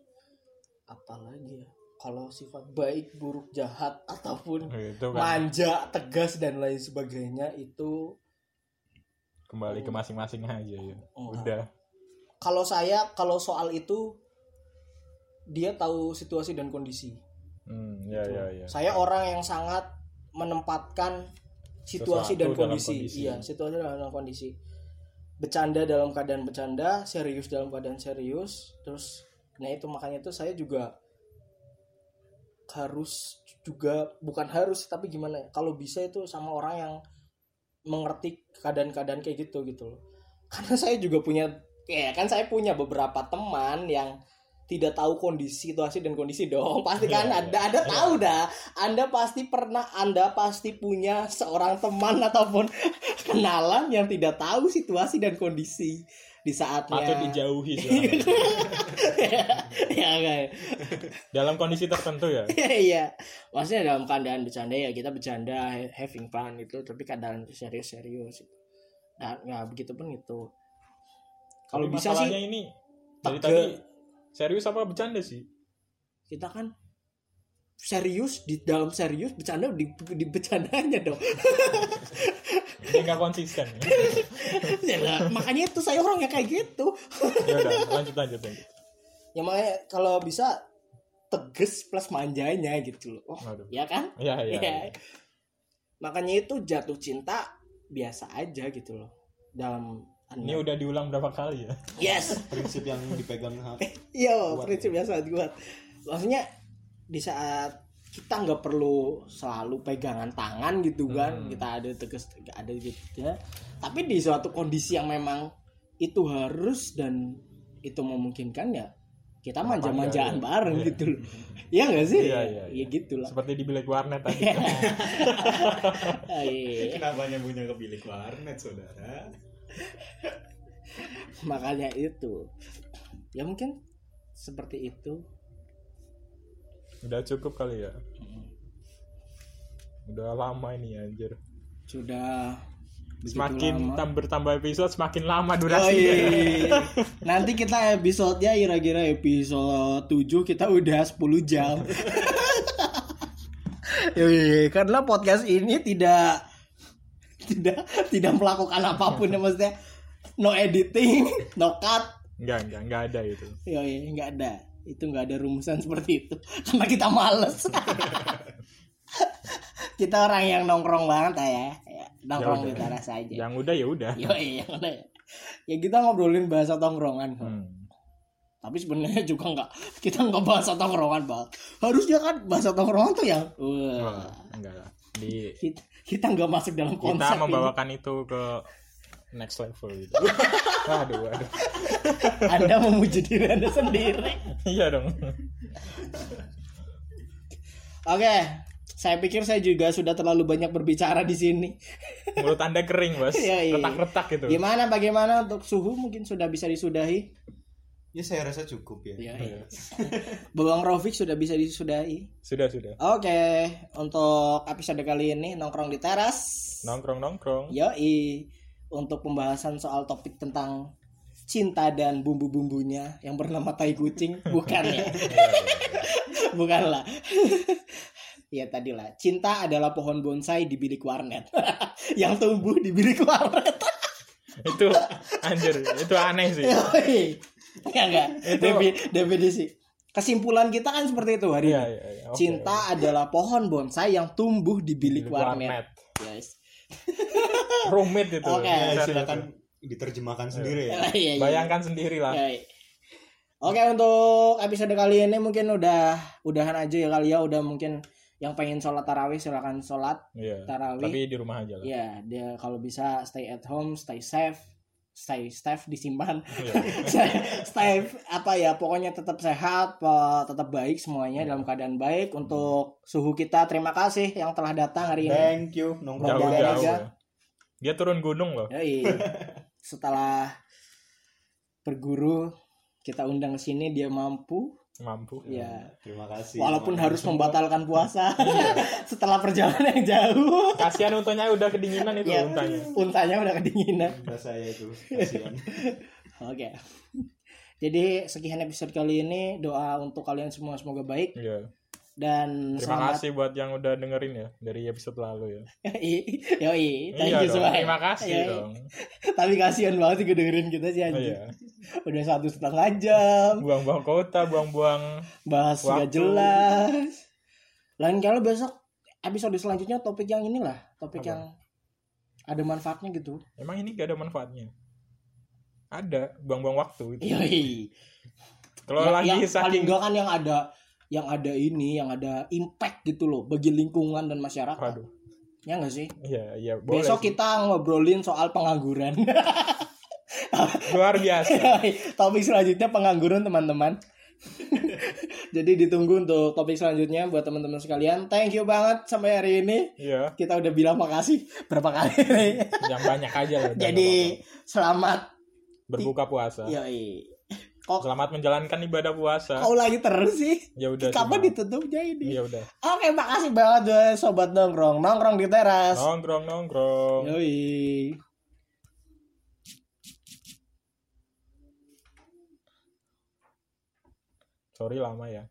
apa lagi ya kalau sifat baik buruk jahat ataupun Itu kan manja tegas dan lain sebagainya itu kembali ke masing-masing aja ya. Enggak. Udah. kalau saya kalau soal itu dia tahu situasi dan kondisi Hmm, ya, Gitu. ya, ya. Saya orang yang sangat menempatkan situasi Sesuatu dan kondisi. kondisi. Iya, situasi dalam kondisi. Bercanda dalam keadaan bercanda, serius dalam keadaan serius. Terus nah itu makanya itu saya juga harus juga bukan harus tapi gimana ya kalau bisa itu sama orang yang mengerti keadaan-keadaan kayak gitu gitu loh. Karena saya juga punya ya kan saya punya beberapa teman yang tidak tahu kondisi situasi dan kondisi dong. Pasti kan Iya, ada ada tahu dah. Anda pasti pernah anda pasti punya seorang teman ataupun kenalan yang tidak tahu situasi dan kondisi di saatnya Patut dijauhi sebenarnya. ya kayak Dalam kondisi tertentu ya. iya maksudnya dalam keadaan bercanda ya kita bercanda ha- having fun itu tapi keadaan serius-serius dan ya begitu pun itu kalau bisa sih ini dari tege- tadi serius apa bercanda sih? kita kan serius di dalam serius bercanda di, di bercandanya dong nggak konsisten. Ya lah, makanya itu saya orangnya kayak gitu ya udah, lanjut lanjut lanjut. ya makanya kalau bisa tegas plus manjanya gitu loh oh, Waduh. ya kan Ya, ya. Iya. ya. makanya itu jatuh cinta biasa aja gitu loh dalam Ini udah diulang berapa kali ya? yes prinsip yang dipegang iya prinsip biasa kuat maksudnya di saat kita nggak perlu selalu pegangan tangan gitu kan Hmm. kita ada tegas ada gitu ya tapi di suatu kondisi yang memang itu harus dan itu memungkinkan ya kita manja-manjaan ya? bareng Iya. gitu loh iya nggak sih Iya, iya, ya gitu lah Seperti di bilik warnet tadi. Iya. kenapa nyambungnya ke bilik warnet saudara makanya itu ya mungkin seperti itu Udah cukup kali ya. Udah lama ini anjir. sudah Semakin lama. bertambah episode semakin lama Oh, durasinya. iya. Nanti kita episodenya kira-kira episode 7 kita udah 10 jam. Yoi, karena podcast ini tidak tidak tidak melakukan apa pun ya maksudnya no editing, no cut. Enggak, enggak, enggak ada itu. Yoi, nggak ada. Itu nggak ada rumusan seperti itu karena kita males. kita orang yang nongkrong banget ya. ya nongkrong Ya di udah. teras aja. Yang udah ya udah. Yoi, yang udah ya. Ya kita ngobrolin bahasa tongkrongan kok. Hmm. Tapi sebenarnya juga nggak kita nggak bahasa tongkrongan bang. Harusnya kan bahasa tongkrongan tuh yang wah, Wah, enggak lah. Di kita kita nggak masuk dalam konsep kita ini. membawakan itu ke next level gitu. Waduh, waduh. Anda memuji diri Anda sendiri. Iya dong. Oke, saya pikir saya juga sudah terlalu banyak berbicara di sini. Mulut Anda kering, Bos. Iya, iya. Retak-retak gitu. Gimana bagaimana untuk suhu mungkin sudah bisa disudahi? ya saya rasa cukup ya Iya. Iya. Bawang Rofik sudah bisa disudahi. Sudah, sudah. Oke, untuk episode kali ini nongkrong di teras. Nongkrong-nongkrong. Yoi, untuk pembahasan soal topik tentang cinta dan bumbu-bumbunya yang bernama tai kucing, bukan ya? Bukanlah. ya tadi lah, cinta adalah pohon bonsai di bilik warnet yang tumbuh di bilik warnet. itu anjir, itu aneh sih. Ya enggak? Itu- Defi- definisi. Kesimpulan kita kan seperti itu hari Iya, ini. iya, iya. Oke. Cinta adalah pohon bonsai yang tumbuh di bilik, Bilik warnet. Guys. Rumit itu. Oke. ya, Serius. silakan diterjemahkan sendiri ya Iya, iya. Bayangkan sendiri lah. Ya, iya. Oke untuk episode kali ini mungkin udah udahan aja ya kali ya udah mungkin yang pengen sholat tarawih silakan sholat Iya. tarawih. Tapi di rumah aja lah. Ya dia kalau bisa stay at home, stay safe, stay safe disimpan, Iya. stay, stay apa ya pokoknya tetap sehat, tetap baik semuanya dalam keadaan baik. Untuk suhu kita terima kasih yang telah datang hari ini. thank you nongkrong Jauh, di jauh. ya. Dia turun gunung loh. Yoi. Setelah berguru kita undang ke sini dia mampu Mampu. ya. Terima kasih. Walaupun Terima harus kasih. membatalkan puasa setelah perjalanan yang jauh. Kasihan untanya udah kedinginan itu ya untanya. untanya udah kedinginan. Udah saya itu kasihan. Oke. Jadi sekian episode kali ini. Doa untuk kalian semua semoga baik. Iya. Dan Terima selamat kasih buat yang udah dengerin ya dari episode lalu ya. yoi thank iya you semua Terima kasih Yoi. dong. tapi kasihan banget sih gue dengerin kita sih Oh, anjing iya. udah satu setengah jam Buang-buang kota, buang-buang bahas Waktu. jelas lain kali besok episode selanjutnya topik yang inilah topik Apa? yang ada manfaatnya gitu Emang ini gak ada manfaatnya? Ada, buang-buang waktu gitu. Yoi. Kalau yang, lagi yang paling saking enggak kan yang ada yang ada ini yang ada impact gitu loh bagi lingkungan dan masyarakat Waduh. ya nggak sih Iya, iya, boleh. besok sih. kita ngobrolin soal pengangguran luar biasa. topik selanjutnya pengangguran teman-teman jadi ditunggu untuk topik selanjutnya buat teman-teman sekalian thank you banget sampai hari ini Iya, kita udah bilang makasih berapa kali yang banyak aja udah jadi selamat berbuka puasa. yoi kok Selamat menjalankan ibadah puasa. kau lagi terus sih Ya udah. kapan ditutupnya ini Ya udah. Oke, makasih banget buat sobat nongkrong. Nongkrong di teras. Nongkrong nongkrong. Yoi. Sorry lama ya.